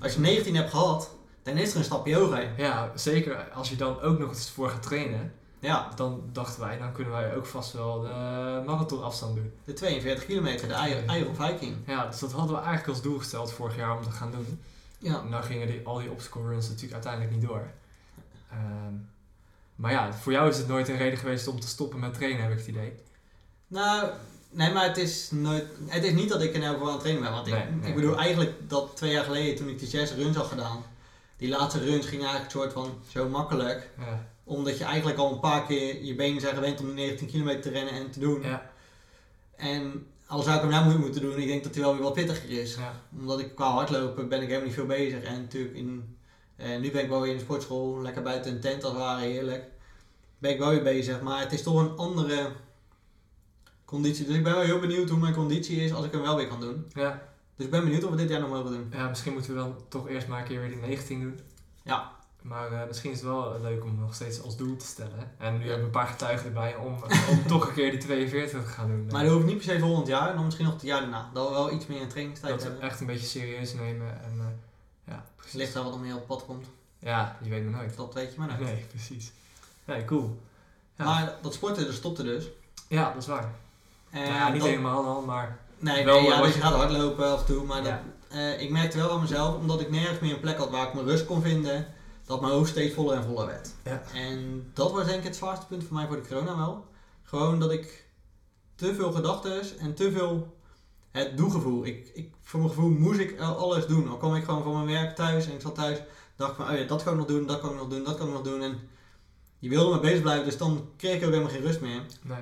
S2: als je 19 hebt gehad, dan is er een stapje hoger.
S1: Ja, zeker als je dan ook nog eens voor gaat trainen,
S2: Ja,
S1: dan dachten wij, dan kunnen wij ook vast wel de marathonafstand doen.
S2: de 42 kilometer, de Iron, Iron Viking.
S1: Ja, dus dat hadden we eigenlijk als doel gesteld vorig jaar om te gaan doen.
S2: Ja,
S1: En dan gingen die, al die obstacle runs natuurlijk uiteindelijk niet door. Ehm, maar ja, voor jou is het nooit een reden geweest om te stoppen met trainen, heb ik het idee.
S2: Nou, nee, maar het is, nooit, het is niet dat ik er nou voor aan het trainen ben. Want ik,
S1: Nee,
S2: ik bedoel eigenlijk dat twee jaar geleden toen ik die zes runs had gedaan. Die laatste runs ging eigenlijk een soort van zo makkelijk.
S1: Ja,
S2: Omdat je eigenlijk al een paar keer je benen zijn gewend om die 19 kilometer te rennen en te doen.
S1: ja,
S2: En al zou ik hem nou moeten- moeten doen, ik denk dat hij wel weer wat pittiger is.
S1: ja.
S2: Omdat ik qua hardlopen ben ik helemaal niet veel bezig. En natuurlijk in, eh, nu ben ik wel weer in de sportschool, lekker buiten een tent als het ware, heerlijk. Ben ik wel weer bezig, maar het is toch een andere conditie. Dus ik ben wel heel benieuwd hoe mijn conditie is als ik hem wel weer kan doen.
S1: ja.
S2: Dus ik ben benieuwd of we dit jaar nog mogen doen.
S1: Ja, misschien moeten we dan toch eerst maar een keer weer die 19 doen.
S2: Ja.
S1: Maar eh, misschien is het wel leuk om nog steeds als doel te stellen. En nu hebben we een paar getuigen erbij om, om toch een keer die 42 te gaan doen.
S2: Maar dat hoeft niet per se volgend jaar, dan misschien nog het jaar daarna. Dat we wel iets meer een trainingstijd
S1: dat we
S2: hebben.
S1: echt een beetje serieus nemen. En, eh,
S2: Het ligt daar wat nog meer op pad komt.
S1: Ja, je weet maar nooit.
S2: Dat weet je maar nooit.
S1: Nee, precies. Nee, cool. Ja,
S2: Maar dat sporten dus stopte dus.
S1: ja dat is waar.
S2: En
S1: Nou ja, niet
S2: dat-
S1: helemaal al, maar
S2: Nee,
S1: Wel,
S2: nee ja,
S1: wat
S2: dus
S1: je-
S2: gaat hardlopen af en toe. Maar dat, eh, ik merkte wel aan mezelf, omdat ik nergens meer een plek had waar ik mijn rust kon vinden, dat mijn hoofd steeds voller en voller werd.
S1: Ja.
S2: En dat was denk ik het zwaarste punt voor mij voor de corona wel. Gewoon dat ik te veel gedachten en te veel het doegevoel. Ik, ik, voor mijn gevoel moest ik al- alles doen. Al kwam ik gewoon van mijn werk thuis en ik zat thuis, dacht van, oh ja, dat kan ik nog doen, dat kan ik nog doen, dat kan ik nog doen. En je wilde maar bezig blijven, dus dan kreeg ik ook helemaal geen rust meer.
S1: nee.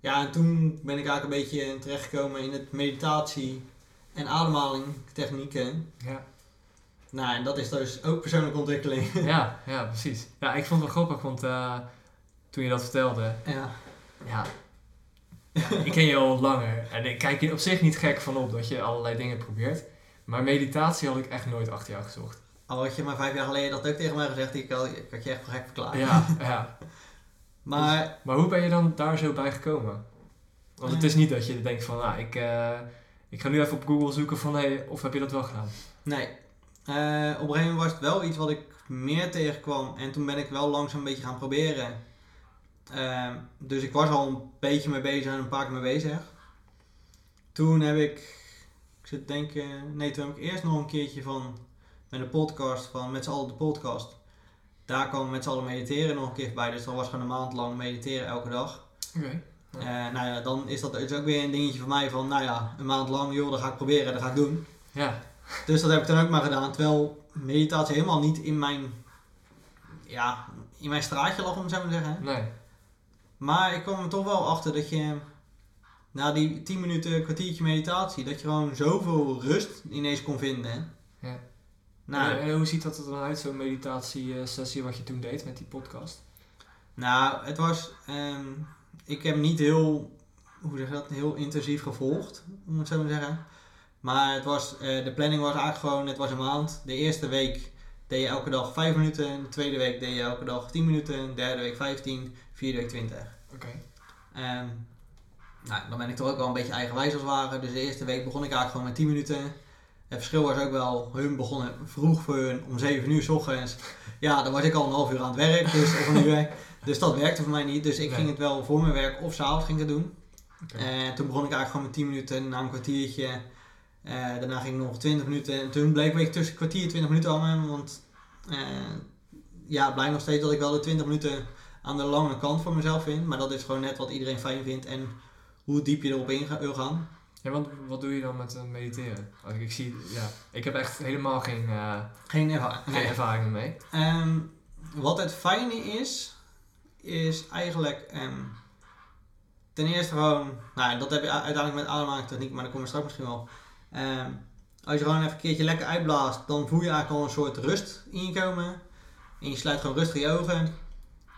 S2: Ja, en toen ben ik eigenlijk een beetje terechtgekomen in het meditatie en ademhaling technieken.
S1: Ja.
S2: Nou, en dat is dus ook persoonlijke ontwikkeling.
S1: Ja, ja, precies. Ja, ik vond het wel grappig, want eh, toen je dat vertelde,
S2: ja.
S1: ja, ik ken je al langer. En ik kijk je op zich niet gek van op dat je allerlei dingen probeert. Maar meditatie had ik echt nooit achter jou gezocht.
S2: Al had je maar vijf jaar geleden dat ook tegen mij gezegd, ik had, ik had je echt voor gek verklaard.
S1: Ja, ja.
S2: Maar
S1: Maar hoe ben je dan daar zo bij gekomen? Want het is niet dat je denkt van, nou, ik, eh, ik ga nu even op Google zoeken van, hey, of heb je dat wel gedaan?
S2: nee, Eh, op een gegeven moment was het wel iets wat ik meer tegenkwam. En toen ben ik wel langzaam een beetje gaan proberen. Ehm, dus ik was al een beetje mee bezig en een paar keer mee bezig. Toen heb ik, ik zit te denken, nee, toen heb ik eerst nog een keertje van, met een podcast van Met z'n allen de podcast. Daar kwam met z'n allen mediteren nog een keer bij. Dus dat was gewoon een maand lang mediteren elke dag.
S1: Oké.
S2: Eh, nou ja, dan is dat is ook weer een dingetje voor mij van, nou ja, een maand lang, joh, dat ga ik proberen, dat ga ik doen.
S1: Ja,
S2: Dus dat heb ik dan ook maar gedaan. Terwijl meditatie helemaal niet in mijn, ja, in mijn straatje lag, om het zo maar te zeggen.
S1: nee.
S2: Maar ik kwam er toch wel achter dat je, na die 10 minuten, kwartiertje meditatie, dat je gewoon zoveel rust ineens kon vinden.
S1: Ja.
S2: Nou,
S1: en, en hoe ziet dat er dan uit, zo'n meditatiesessie wat je toen deed met die podcast?
S2: nou, het was, ehm, ik heb niet heel, hoe zeg je dat, heel intensief gevolgd, om het zo maar te zeggen. Maar het was, eh, de planning was eigenlijk gewoon, het was een maand. De eerste week deed je elke dag 5 minuten, de tweede week deed je elke dag 10 minuten, de derde week 15, vierde week 20.
S1: Oké.
S2: Ehm, nou, dan ben ik toch ook wel een beetje eigenwijs als ware. Dus de eerste week begon ik eigenlijk gewoon met 10 minuten. Het verschil was ook wel, hun begonnen vroeg voor hun om 7 uur s ochtends. Ja, dan was ik al een half uur aan het werk, dus, of een uur. Dus dat werkte voor mij niet. Dus ik
S1: Nee.
S2: ging het wel voor mijn werk of s'avonds ging ik het doen. En toen begon ik eigenlijk gewoon met 10 minuten, na een kwartiertje. Eh, daarna ging ik nog 20 minuten. En toen bleef ik tussen kwartier en 20 minuten aan. Want eh, ja, het blijft nog steeds dat ik wel de 20 minuten aan de lange kant voor mezelf vind. Maar dat is gewoon net wat iedereen fijn vindt en hoe diep je erop in wil gaan.
S1: Ja, want wat doe je dan met eh, mediteren? Als ik, ik zie, ja, ik heb echt helemaal geen, eh,
S2: Geen ervaring.
S1: geen ervaring ermee.
S2: Ehm, wat het fijne is, is eigenlijk ehm, ten eerste gewoon, nou dat heb je uiteindelijk met ademhalingstechniek, maar daar komen we straks misschien wel. Ehm, als je gewoon even een keertje lekker uitblaast, dan voel je eigenlijk al een soort rust in je komen. En je sluit gewoon rustig je ogen.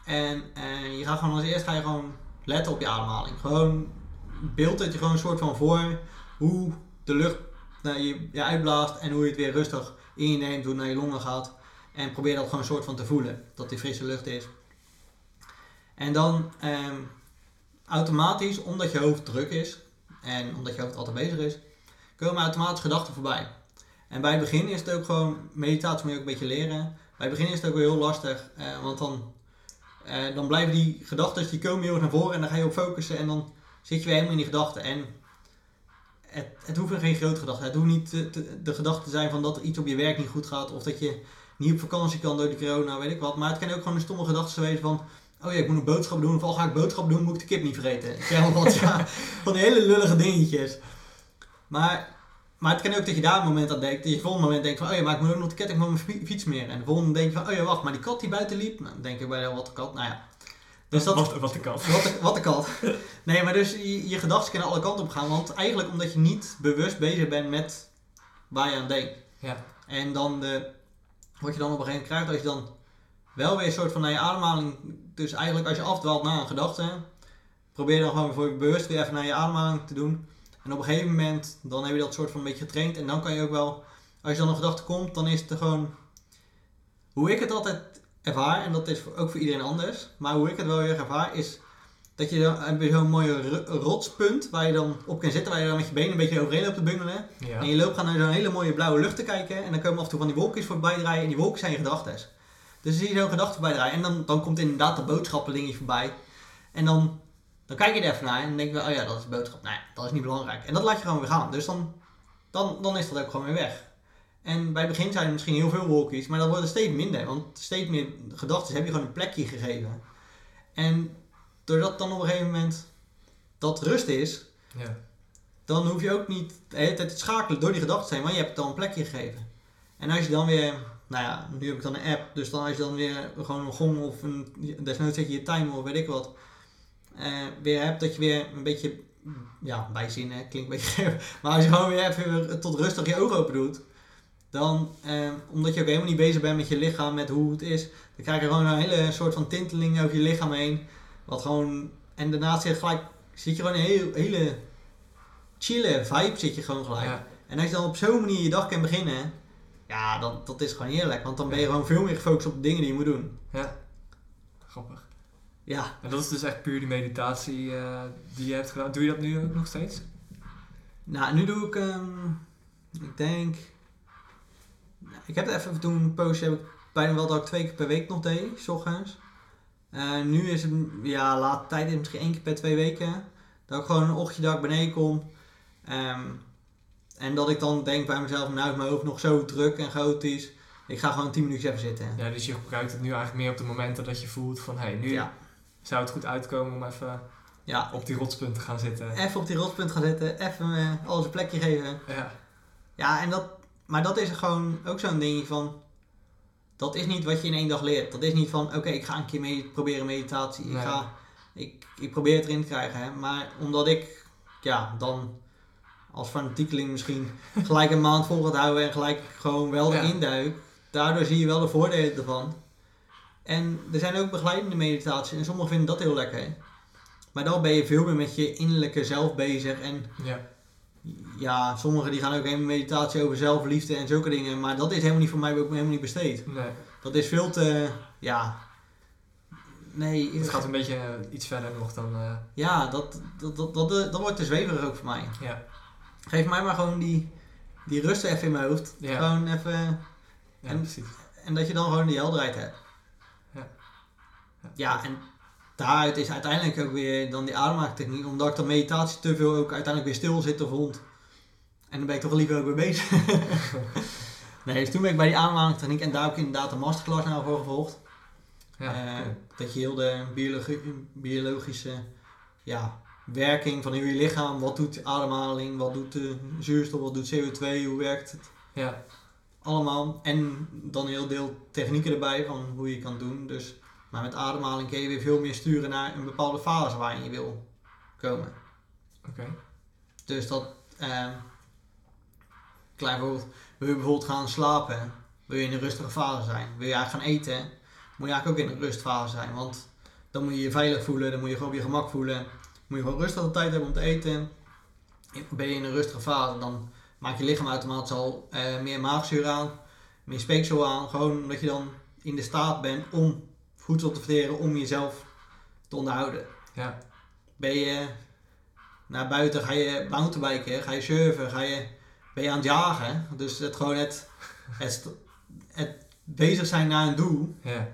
S2: En eh, je gaat gewoon als eerst ga je gewoon letten op je ademhaling. Gewoon beeld het je gewoon een soort van voor hoe de lucht naar je, uitblaast en hoe je het weer rustig in je neemt, hoe naar je longen gaat. En probeer dat gewoon een soort van te voelen, dat die frisse lucht is. En dan ehm, automatisch, omdat je hoofd druk is en omdat je hoofd altijd bezig is, komen automatisch gedachten voorbij. En bij het begin is het ook gewoon, meditatie moet je ook een beetje leren. Bij het begin is het ook wel heel lastig, eh, want dan, eh, dan blijven die gedachten, die komen heel erg naar voren en dan ga je op focussen en dan zit je weer helemaal in die gedachten. En het, het hoeven geen grote gedachten. Het hoeft niet de gedachte te zijn van dat er iets op je werk niet goed gaat of dat je niet op vakantie kan door de corona, weet ik wat. Maar het kan ook gewoon een stomme gedachte zijn van, oh ja, ik moet een boodschap doen, of al ga ik boodschap doen, moet ik de kip niet vergeten. Ik ja, van hele lullige dingetjes. Maar, maar het kan ook dat je daar een moment aan denkt, dat je volgende moment denkt van, oh ja, maar ik moet ook nog de ketting van mijn fi- fiets meer. En de volgende denk je van, oh ja, wacht, maar die kat die buiten liep, nou, dan denk ik bij de wat de kat, nou ja. Dus dat,
S1: wat, wat de kat.
S2: wat de, wat de kat. Nee, maar dus je, je gedachten kunnen alle kanten op gaan. Want eigenlijk omdat je niet bewust bezig bent met waar je aan denkt.
S1: Ja.
S2: En dan de, wat je dan op een gegeven moment krijgt, als je dan wel weer een soort van naar je ademhaling. Dus eigenlijk als je afdwaalt naar een gedachte, probeer dan gewoon voor je bewust weer even naar je ademhaling te doen. En op een gegeven moment, dan heb je dat soort van een beetje getraind. En dan kan je ook wel, als je dan een gedachte komt, dan is het er gewoon. Hoe ik het altijd ervaar, en dat is ook voor iedereen anders, maar hoe ik het wel weer ervaar, is dat je dan heb je zo'n mooie ro- rotspunt waar je dan op kan zitten, waar je dan met je benen een beetje overheen loopt te bungelen.
S1: Ja.
S2: En je loopt gaan naar zo'n hele mooie blauwe lucht te kijken. En dan komen af en toe van die wolkjes voorbij draaien. En die wolken zijn je gedachten. Dus dan zie je zo'n gedachte voorbij draaien. En dan, dan komt inderdaad dat boodschappenlingetje voorbij. En dan, dan kijk je er even naar. En dan denk je, wel, oh ja, dat is boodschap. Nou ja, dat is niet belangrijk. En dat laat je gewoon weer gaan. Dus dan, dan, dan is dat ook gewoon weer weg. En bij het begin zijn er misschien heel veel wolkjes. Maar dat wordt er steeds minder. Want steeds meer gedachten heb je gewoon een plekje gegeven. En doordat dan op een gegeven moment dat rust is
S1: Ja.
S2: dan hoef je ook niet de hele tijd te schakelen door die gedachten heen, want je hebt het al een plekje gegeven. En als je dan weer, nou ja, nu heb ik dan een app, dus dan als je dan weer gewoon een gong of een, desnoods zet je je timer of weet ik wat, weer hebt, dat je weer een beetje, ja, bijzinnen, klinkt een beetje maar als je gewoon weer even tot rustig je ogen open doet, dan, eh, omdat je ook helemaal niet bezig bent met je lichaam, met hoe het is, dan krijg je gewoon een hele soort van tinteling over je lichaam heen, wat gewoon, en daarnaast zit gelijk, zit je gewoon een heel, hele chille vibe zit je gewoon gelijk.
S1: Ja.
S2: En als je dan op zo'n manier je dag kan beginnen, Ja, dat, dat is gewoon heerlijk. Want dan ben je gewoon veel meer gefocust op de dingen die je moet doen.
S1: Ja. Grappig.
S2: Ja,
S1: En dat is dus echt puur die meditatie eh, die je hebt gedaan. Doe je dat nu ook nog steeds?
S2: nou nu doe ik, ehm, ik denk, ik heb het even toen een poosje, heb ik bijna wel dat ik twee keer per week nog deed, s ochtends. Eh, nu is het, ja, laat tijd is misschien één keer per twee weken. Dat ik gewoon een ochtendje dat ik beneden kom. Ehm, en dat ik dan denk bij mezelf, nou is mijn hoofd nog zo druk en chaotisch. Ik ga gewoon 10 minuutjes even zitten.
S1: Ja, dus je gebruikt het nu eigenlijk meer op de momenten dat je voelt van... Hé, hey, nu
S2: Ja,
S1: zou het goed uitkomen om even
S2: ja.
S1: op die rotspunt te gaan zitten.
S2: Even op die rotpunt gaan zitten, even eh, alles een plekje geven.
S1: Ja.
S2: Ja, en dat, maar dat is gewoon ook zo'n ding van. Dat is niet wat je in één dag leert. Dat is niet van, oké, ik ga een keer mee, proberen meditatie. Ik,
S1: Nee.
S2: ga, ik, ik probeer het erin te krijgen. Hè. Maar omdat ik, ja, dan als fanatiekeling misschien gelijk een maand vol gaat houden en gelijk gewoon wel
S1: Ja.
S2: erin duik. Daardoor zie je wel de voordelen ervan. En er zijn ook begeleidende meditaties en sommigen vinden dat heel lekker. Maar dan ben je veel meer met je innerlijke zelf bezig en
S1: Ja.
S2: ja, sommigen die gaan ook helemaal meditatie over zelfliefde en zulke dingen. Maar dat is helemaal niet voor mij ook helemaal niet besteed.
S1: Nee.
S2: Dat is veel te, ja... Nee,
S1: Het gaat een beetje eh, iets verder nog dan... eh,
S2: ja, dat, dat, dat, dat, dat wordt te zweverig ook voor mij.
S1: ja.
S2: Geef mij maar gewoon die, die rust even in mijn hoofd.
S1: Ja.
S2: Gewoon even...
S1: Ja,
S2: En-
S1: precies.
S2: En dat je dan gewoon die helderheid hebt.
S1: Ja.
S2: En daaruit is uiteindelijk ook weer dan die ademhalingstechniek. Omdat ik dan meditatie te veel ook uiteindelijk weer stil zit of vond. En dan ben ik toch liever ook weer bezig. nee, dus toen ben ik bij die ademhalingstechniek. En daar heb ik inderdaad een masterclass nou voor gevolgd.
S1: Ja,
S2: Eh,
S1: cool.
S2: Dat je heel de biologi- biologische ja, werking van je lichaam. Wat doet de ademhaling? Wat doet de zuurstof? Wat doet CO2? Hoe werkt het?
S1: ja.
S2: allemaal. En dan een heel deel technieken erbij van hoe je kan doen. Dus, maar met ademhaling kun je weer veel meer sturen naar een bepaalde fase waarin je wil komen.
S1: Oké.
S2: Dus dat, eh, klein voorbeeld, wil je bijvoorbeeld gaan slapen, wil je in een rustige fase zijn. Wil je eigenlijk gaan eten, moet je eigenlijk ook in een rustfase zijn. Want dan moet je je veilig voelen, dan moet je gewoon op je gemak voelen. Moet je gewoon rustig de tijd hebben om te eten. Ben je in een rustige fase, dan maakt je lichaam automatisch al eh, meer maagzuur aan, meer speeksel aan. Gewoon omdat je dan in de staat bent om voedsel te verteren, om jezelf te onderhouden.
S1: Ja.
S2: Ben je naar buiten, ga je mountainbiken, ga je surfen, ga je, ben je aan het jagen. Dus het gewoon het, het, het bezig zijn naar een doel.
S1: Ja.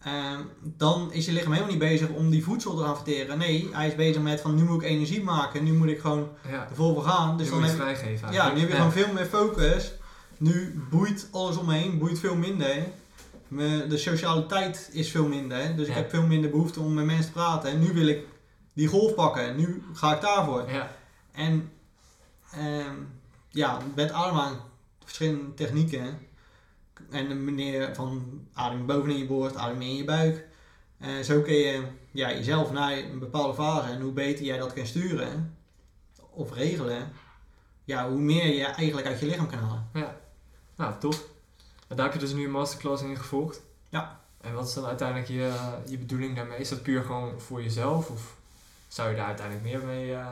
S2: Ehm, dan is je lichaam helemaal niet bezig om die voedsel te gaan verteren. Nee, hij is bezig met van nu moet ik energie maken, nu moet ik gewoon
S1: Ja.
S2: er vol voor gaan. Dus
S1: Dus
S2: dan heb je,
S1: vrijgeven
S2: ja, nu heb je gewoon veel meer focus. Nu boeit alles omheen, boeit veel minder. Me- De socialiteit is veel minder. Dus ik heb veel minder behoefte om met mensen te praten. En nu wil ik die golf pakken. Nu ga ik daarvoor.
S1: Ja.
S2: En ehm, ja, met ademhaling verschillende technieken. En de manier van adem bovenin je borst, adem in je buik. En zo kun je ja, jezelf naar een bepaalde fase. En hoe beter jij dat kan sturen of regelen, ja, hoe meer je eigenlijk uit je lichaam kan halen.
S1: Ja. Nou, tof. En daar heb je dus nu een masterclass in gevolgd.
S2: Ja.
S1: En wat is dan uiteindelijk je, je bedoeling daarmee? Is dat puur gewoon voor jezelf? Of zou je daar uiteindelijk meer mee... eh,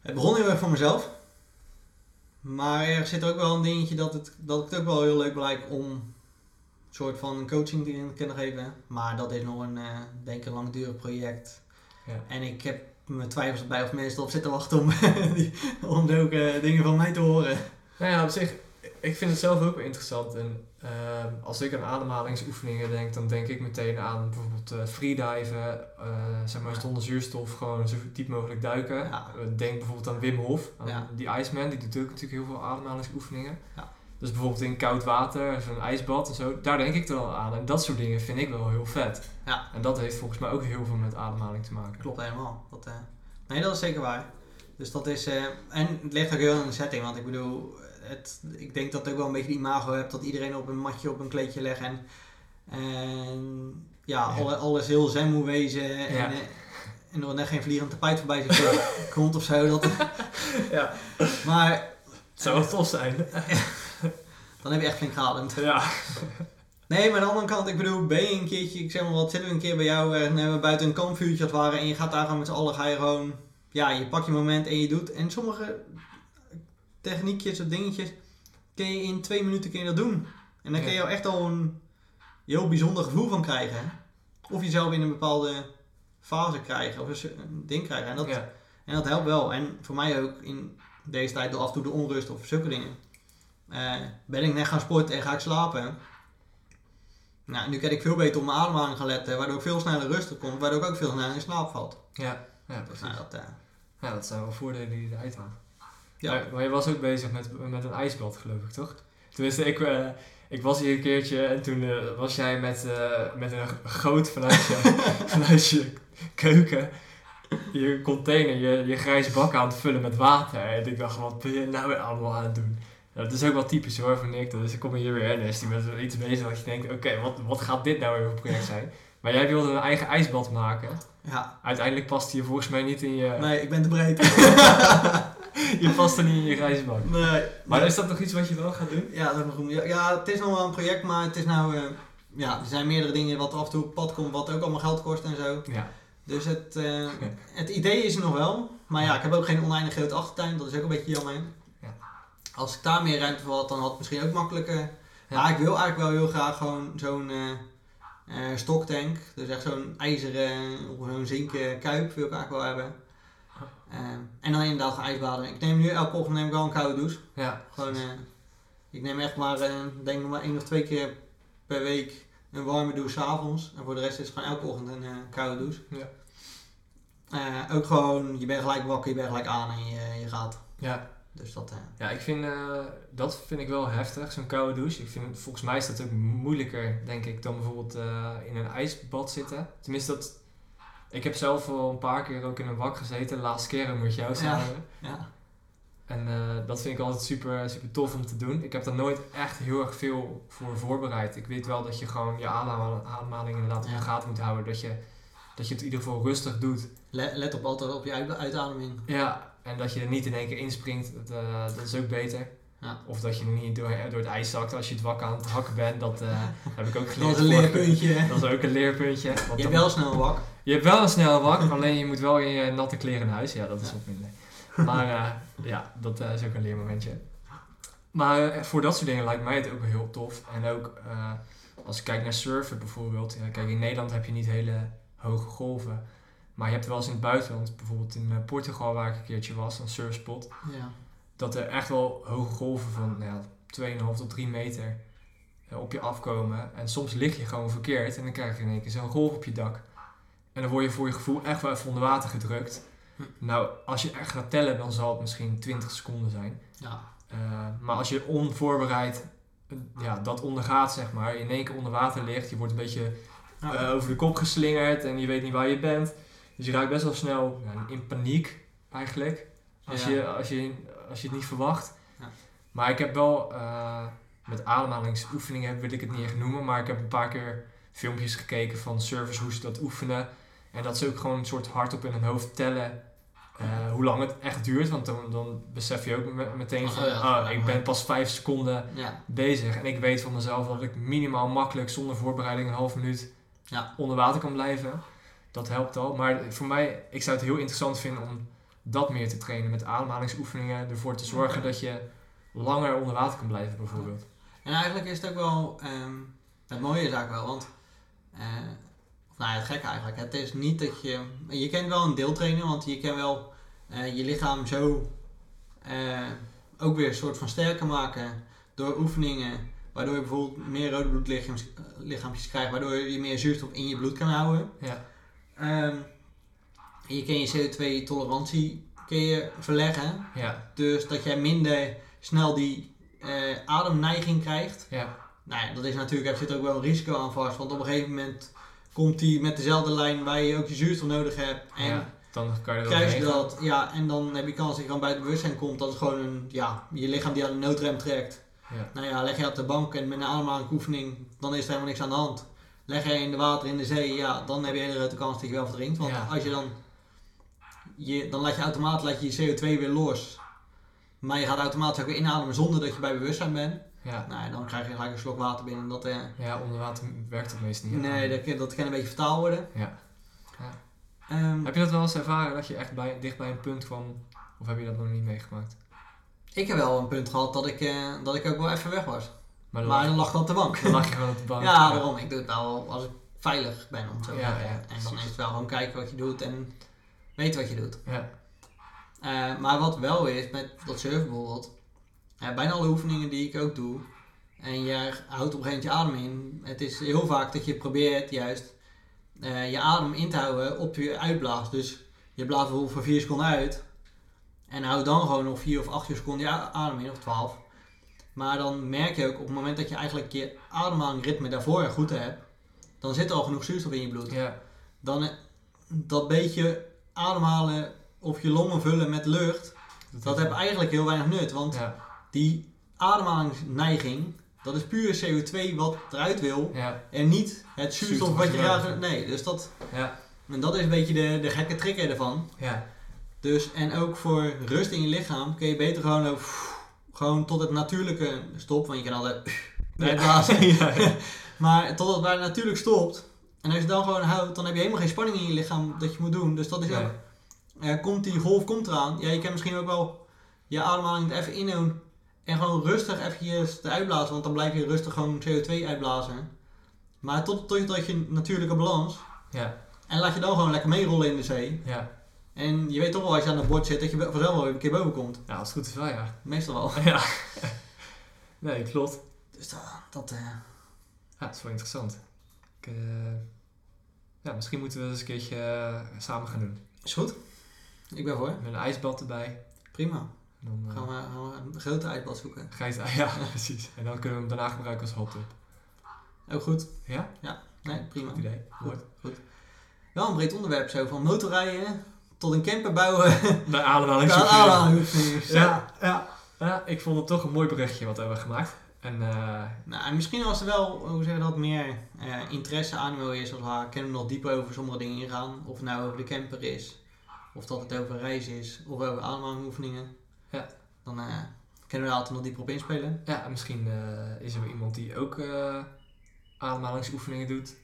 S2: Het begon heel erg voor mezelf. Maar er zit ook wel een dingetje dat, het, dat ik het ook wel heel leuk lijkt om een soort van coaching te kunnen geven. Maar dat is nog een, eh, denk ik, een langdurig project.
S1: Ja.
S2: En ik heb mijn twijfels bij of mensen erop zitten wachten om, die, om zulke dingen van mij te horen.
S1: Nou ja, op zich, ik vind het zelf ook wel interessant. En ehm, als ik aan ademhalingsoefeningen denk, dan denk ik meteen aan bijvoorbeeld eh freediven, eh, zeg maar zonder zuurstof, gewoon zo diep mogelijk duiken.
S2: Ja.
S1: Eh, denk bijvoorbeeld aan Wim Hof, aan
S2: Ja.
S1: die Iceman, die doet ook natuurlijk heel veel ademhalingsoefeningen.
S2: Ja.
S1: Dus bijvoorbeeld in koud water, zo'n ijsbad en zo, daar denk ik er wel aan. En dat soort dingen vind ik wel heel vet.
S2: Ja.
S1: En dat heeft volgens mij ook heel veel met ademhaling te maken.
S2: Klopt helemaal. Dat, nee, dat is zeker waar. Dus dat is, en het ligt ook heel aan de setting, want ik bedoel, het, ik denk dat ook wel een beetje die imago hebt dat iedereen op een matje op een kleedje legt en, en ja,
S1: Ja.
S2: alle- alles heel zen moet wezen en,
S1: Ja.
S2: eh, en er net geen vliegend tapijt voorbij zit komt of zo. Dat,
S1: Ja.
S2: maar
S1: Het zou wel tof zijn.
S2: dan heb je echt flink geademd.
S1: Ja.
S2: Nee, maar aan de andere kant, ik bedoel, ben je een keertje, ik zeg maar wat, zitten we een keer bij jou en eh, we buiten een kampvuurtje waren en je gaat daar gewoon met z'n allen, ga je gewoon, ja, je pakt je moment en je doet. En sommige techniekjes of dingetjes kun je in twee minuten kun je dat doen. En dan kun je echt al een heel bijzonder gevoel van krijgen. Of jezelf in een bepaalde fase krijgen, of een, ding krijgen. En dat, en dat helpt wel. En voor mij ook in deze tijd door af en toe de onrust of zulke dingen. Eh, ben ik net gaan sporten en ga ik slapen. Nou, nu kan ik veel beter op mijn ademhaling gaan letten, waardoor ik veel sneller rustig kom, waardoor ik ook veel sneller in slaap valt.
S1: Ja, ja,
S2: Dus
S1: precies.
S2: nou, dat, eh,
S1: Ja, dat zijn wel voordelen die je eruit haalt.
S2: Ja.
S1: Maar, je was ook bezig met, met een ijsbad, geloof ik, toch? Tenminste, ik, eh, ik was hier een keertje en toen eh, was jij met, eh, met een goot vanuit je, vanuit je keuken, je container, je, je grijze bak aan het vullen met water. En ik dacht, wat ben je nou weer allemaal aan het doen? Dat is ook wel typisch hoor van Nick. Dus ik kom hier weer en dan is hij met iets bezig dat je denkt, oké, wat, wat gaat dit nou weer voor project zijn? Maar jij wilde een eigen ijsbad maken.
S2: ja.
S1: Uiteindelijk past hij volgens mij niet in je...
S2: Nee, ik ben te breed.
S1: je past er niet in je grijze bak.
S2: nee.
S1: Maar is dat nog iets wat je wel gaat doen?
S2: Ja, dat is goed. Ja, ja, het is nog wel een project, maar het is nou... eh, ja, er zijn meerdere dingen wat af en toe op pad komt, wat ook allemaal geld kost en zo.
S1: Ja.
S2: Dus het, eh, het idee is er nog wel. Maar ja, ik heb ook geen oneindig grote achtertuin. Dat is ook een beetje jammer.
S1: Ja.
S2: Als ik daar meer ruimte voor had, dan had het misschien ook makkelijker.
S1: Ja.
S2: Ja, ik wil eigenlijk wel heel graag gewoon zo'n eh, eh, stoktank. Dus echt zo'n ijzeren of zo'n zinken kuip wil ik eigenlijk wel hebben. Eh, en dan inderdaad gaan ijsbaden. Ik neem nu elke ochtend neem ik wel een koude douche.
S1: Ja.
S2: Gewoon, eh, ik neem echt maar, eh, denk nog maar één of twee keer per week een warme douche 's avonds. En voor de rest is het gewoon elke ochtend een eh, koude douche.
S1: Ja.
S2: Ook gewoon, je bent gelijk wakker, je bent gelijk aan en je, je gaat.
S1: Ja.
S2: Dus dat,
S1: Ja, ik vind, dat vind ik wel heftig, zo'n koude douche. Ik vind, volgens mij is dat ook moeilijker, denk ik, dan bijvoorbeeld in een ijsbad zitten. Tenminste, dat, ik heb zelf al een paar keer ook in een wak gezeten, de laatste keer ook met jou samen.
S2: ja.
S1: En eh, dat vind ik altijd super, super tof om te doen. Ik heb daar nooit echt heel erg veel voor voorbereid. Ik weet wel dat je gewoon je ademhaling, inderdaad in
S2: Ja.
S1: de gaten moet houden. Dat je, dat je het in ieder geval rustig doet.
S2: Let, let op altijd op je uit- uitademing.
S1: Ja, en dat je er niet in één keer inspringt, dat, eh, dat is ook beter.
S2: Ja.
S1: Of dat je niet door, door het ijs zakt als je het wak aan het hakken bent. Dat eh, heb ik ook
S2: Dat
S1: geleerd.
S2: is een leerpuntje.
S1: Dat is ook een leerpuntje.
S2: Je hebt wel snel een wak.
S1: Je hebt wel een snelle wak, alleen je moet wel in je natte kleren naar huis. Ja, dat is wat minder. Maar eh, ja, dat eh, is ook een leermomentje. Maar eh, voor dat soort dingen lijkt mij het ook heel tof. En ook als ik kijk naar surfen bijvoorbeeld. Kijk, in Nederland heb je niet hele hoge golven. Maar je hebt wel eens in het buitenland, bijvoorbeeld in Portugal waar ik een keertje was, een surfspot.
S2: Ja.
S1: Dat er echt wel hoge golven van nou ja, 2,5 tot 3 meter op je afkomen. En soms lig je gewoon verkeerd en dan krijg je in één keer zo'n golf op je dak. En dan word je voor je gevoel echt wel even onder water gedrukt.
S2: Hm.
S1: Nou, als je echt gaat tellen, dan zal het misschien 20 seconden zijn.
S2: Ja.
S1: Eh, maar als je onvoorbereid eh, ja, dat ondergaat, zeg maar, in één keer onder water ligt, je wordt een beetje
S2: Ja.
S1: eh, over de kop geslingerd en je weet niet waar je bent. Dus je raakt best wel snel ja, in paniek eigenlijk. Als,
S2: Ja.
S1: je, als, je, als je het niet verwacht.
S2: Ja.
S1: Maar ik heb wel met ademhalingsoefeningen wil ik het niet echt noemen. Maar ik heb een paar keer filmpjes gekeken van surfers hoe ze dat oefenen. En dat ze ook gewoon een soort hardop in hun hoofd tellen. eh, hoe lang het echt duurt, want dan, dan besef je ook me- meteen van,
S2: Oh ja,
S1: ah, ik ben pas vijf seconden
S2: ja.
S1: bezig. En ik weet van mezelf dat ik minimaal makkelijk zonder voorbereiding een half minuut
S2: Ja.
S1: onder water kan blijven. Dat helpt al. Maar voor mij, ik zou het heel interessant vinden om dat meer te trainen met ademhalingsoefeningen. Ervoor te zorgen dat je langer onder water kan blijven bijvoorbeeld.
S2: En eigenlijk is het ook wel, ehm, het mooie is eigenlijk wel, want, eh, nou ja, het gekke eigenlijk, het is niet dat je, je kent wel een deeltrainer, want je kan wel eh, je lichaam zo eh, ook weer een soort van sterker maken door oefeningen, waardoor je bijvoorbeeld meer rode bloedlichaampjes lichaampjes krijgt, waardoor je meer zuurstof in je bloed kan houden.
S1: Ja,
S2: Ehm, en je kan je CO2-tolerantie kun je verleggen,
S1: ja,
S2: dus dat jij minder snel die eh, ademneiging krijgt.
S1: ja,
S2: Nou ja, dat is natuurlijk, er zit ook wel een risico aan vast. Want op een gegeven moment komt hij met dezelfde lijn waar je ook je zuurstof nodig hebt. En
S1: ja. Dan kan je
S2: kruis je
S1: gaan.
S2: dat, ja, en dan heb je kans dat je gewoon buiten bewustzijn komt. Dat is gewoon een, ja, je lichaam die aan de noodrem trekt.
S1: Ja,
S2: Nou ja, leg je op de bank en met een ademhalingsoefening, dan is er helemaal niks aan de hand. Leg je in de water in de zee, ja, dan heb je hele grote kans dat je wel verdrinkt. Want
S1: Ja.
S2: als je dan, je, dan laat je automatisch laat je, je CO2 weer los. Maar je gaat automatisch ook weer inademen zonder dat je bij bewustzijn bent.
S1: Ja.
S2: Nou ja, dan krijg je gelijk een slok water binnen. Dat, eh,
S1: ja, onder water werkt het meestal niet.
S2: nee, dat, kan- dat kan een beetje vertaald worden.
S1: Ja. Ja.
S2: Ehm,
S1: Heb je dat wel eens ervaren dat je echt bij, dicht bij een punt kwam? Of heb je dat nog niet meegemaakt?
S2: Ik heb wel een punt gehad dat ik, eh, dat ik ook wel even weg was.
S1: Maar dan,
S2: Maar dan
S1: lag,
S2: ik op de bank.
S1: dan lag je gewoon op de bank.
S2: Ja, daarom. Ik doe het wel als ik veilig ben, om zo
S1: Ja, ja,
S2: en dan is het wel gewoon kijken wat je doet en weten wat je doet.
S1: Ja,
S2: Eh, maar wat wel is, met dat surfen bijvoorbeeld, bijna alle oefeningen die ik ook doe, en je houdt op een gegeven moment je adem in, het is heel vaak dat je probeert juist eh, je adem in te houden op je uitblaas. Dus je blaast bijvoorbeeld voor 4 seconden uit, en houd dan gewoon nog 4 of 8 seconden je adem in, of 12. Maar dan merk je ook op het moment dat je eigenlijk je ademhalingritme daarvoor goed hebt, dan zit er al genoeg zuurstof in je bloed
S1: ja,
S2: dan eh, dat beetje ademhalen of je longen vullen met lucht, dat heeft eigenlijk heel weinig nut. Want
S1: Ja,
S2: die ademhalingsneiging, dat is puur CO2 wat eruit wil
S1: ja,
S2: en niet het zuurstof wat je graag... Nee, dus dat,
S1: ja,
S2: en dat is een beetje de, de gekke trick ervan.
S1: ja,
S2: Dus, en ook voor rust in je lichaam kun je beter gewoon, gewoon tot het natuurlijke stop, want je kan altijd uitblazen.
S1: ja, ja.
S2: Maar tot het waar natuurlijk stopt. En als je dan gewoon houdt, dan heb je helemaal geen spanning in je lichaam dat je moet doen. Dus dat is
S1: Nee.
S2: ook. eh, komt die golf komt eraan. Ja, je kan misschien ook wel je ademhaling even inhouden. En gewoon rustig eventjes te uitblazen. Want dan blijf je rustig gewoon CO2 uitblazen. Maar tot, tot, tot je natuurlijke balans.
S1: ja,
S2: En laat je dan gewoon lekker meerollen in de zee.
S1: ja.
S2: En je weet toch wel als je aan het bord zit dat je vanzelf wel een keer boven komt.
S1: Ja, als het goed is wel, ja.
S2: Meestal wel.
S1: Ja. Nee, klopt.
S2: Dus dat, dat eh,
S1: Ja, dat is wel interessant. Ik, eh, ja, misschien moeten we dat eens een keertje eh, samen gaan doen.
S2: is goed. Ik ben voor.
S1: Met een ijsbad erbij.
S2: Prima.
S1: Dan, eh,
S2: Gaan we, gaan we een grote uitbad zoeken.
S1: het, ja, precies. En dan kunnen we hem daarna gebruiken als hot tub.
S2: Ook goed.
S1: Ja?
S2: Nee, prima.
S1: Goed idee. Mooi.
S2: Wel een breed onderwerp zo, van motorrijden tot een camper bouwen.
S1: Bij ademhaling.
S2: Ja, ademhalingsoefeningen.
S1: Ja, ja. ja, ik vond het toch een mooi berichtje wat we hebben gemaakt. En eh,
S2: Nou, en misschien als er wel, hoe zeg je dat, meer eh, interesse aan wil is, als we kunnen we nog dieper over sommige dingen ingaan. Of het nou over de camper is, of dat het over reizen is, of over ademhalingoefeningen.
S1: Ja.
S2: Dan eh, kunnen we daar altijd nog dieper op inspelen.
S1: ja, misschien eh, is er iemand die ook eh, ademhalingsoefeningen doet.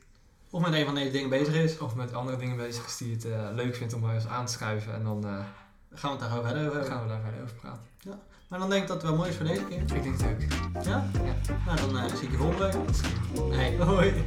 S2: Of met een van deze dingen bezig is.
S1: Of met andere dingen bezig is die het leuk vindt om bij ons aan te schuiven. En dan
S2: gaan we het daar verder over hebben.
S1: gaan we daar verder over praten.
S2: Maar dan denk ik dat het wel mooi is voor deze keer.
S1: Ik denk het ook.
S2: Ja?
S1: Ja.
S2: Nou, dan zie ik je volgende week. Nee, hoi.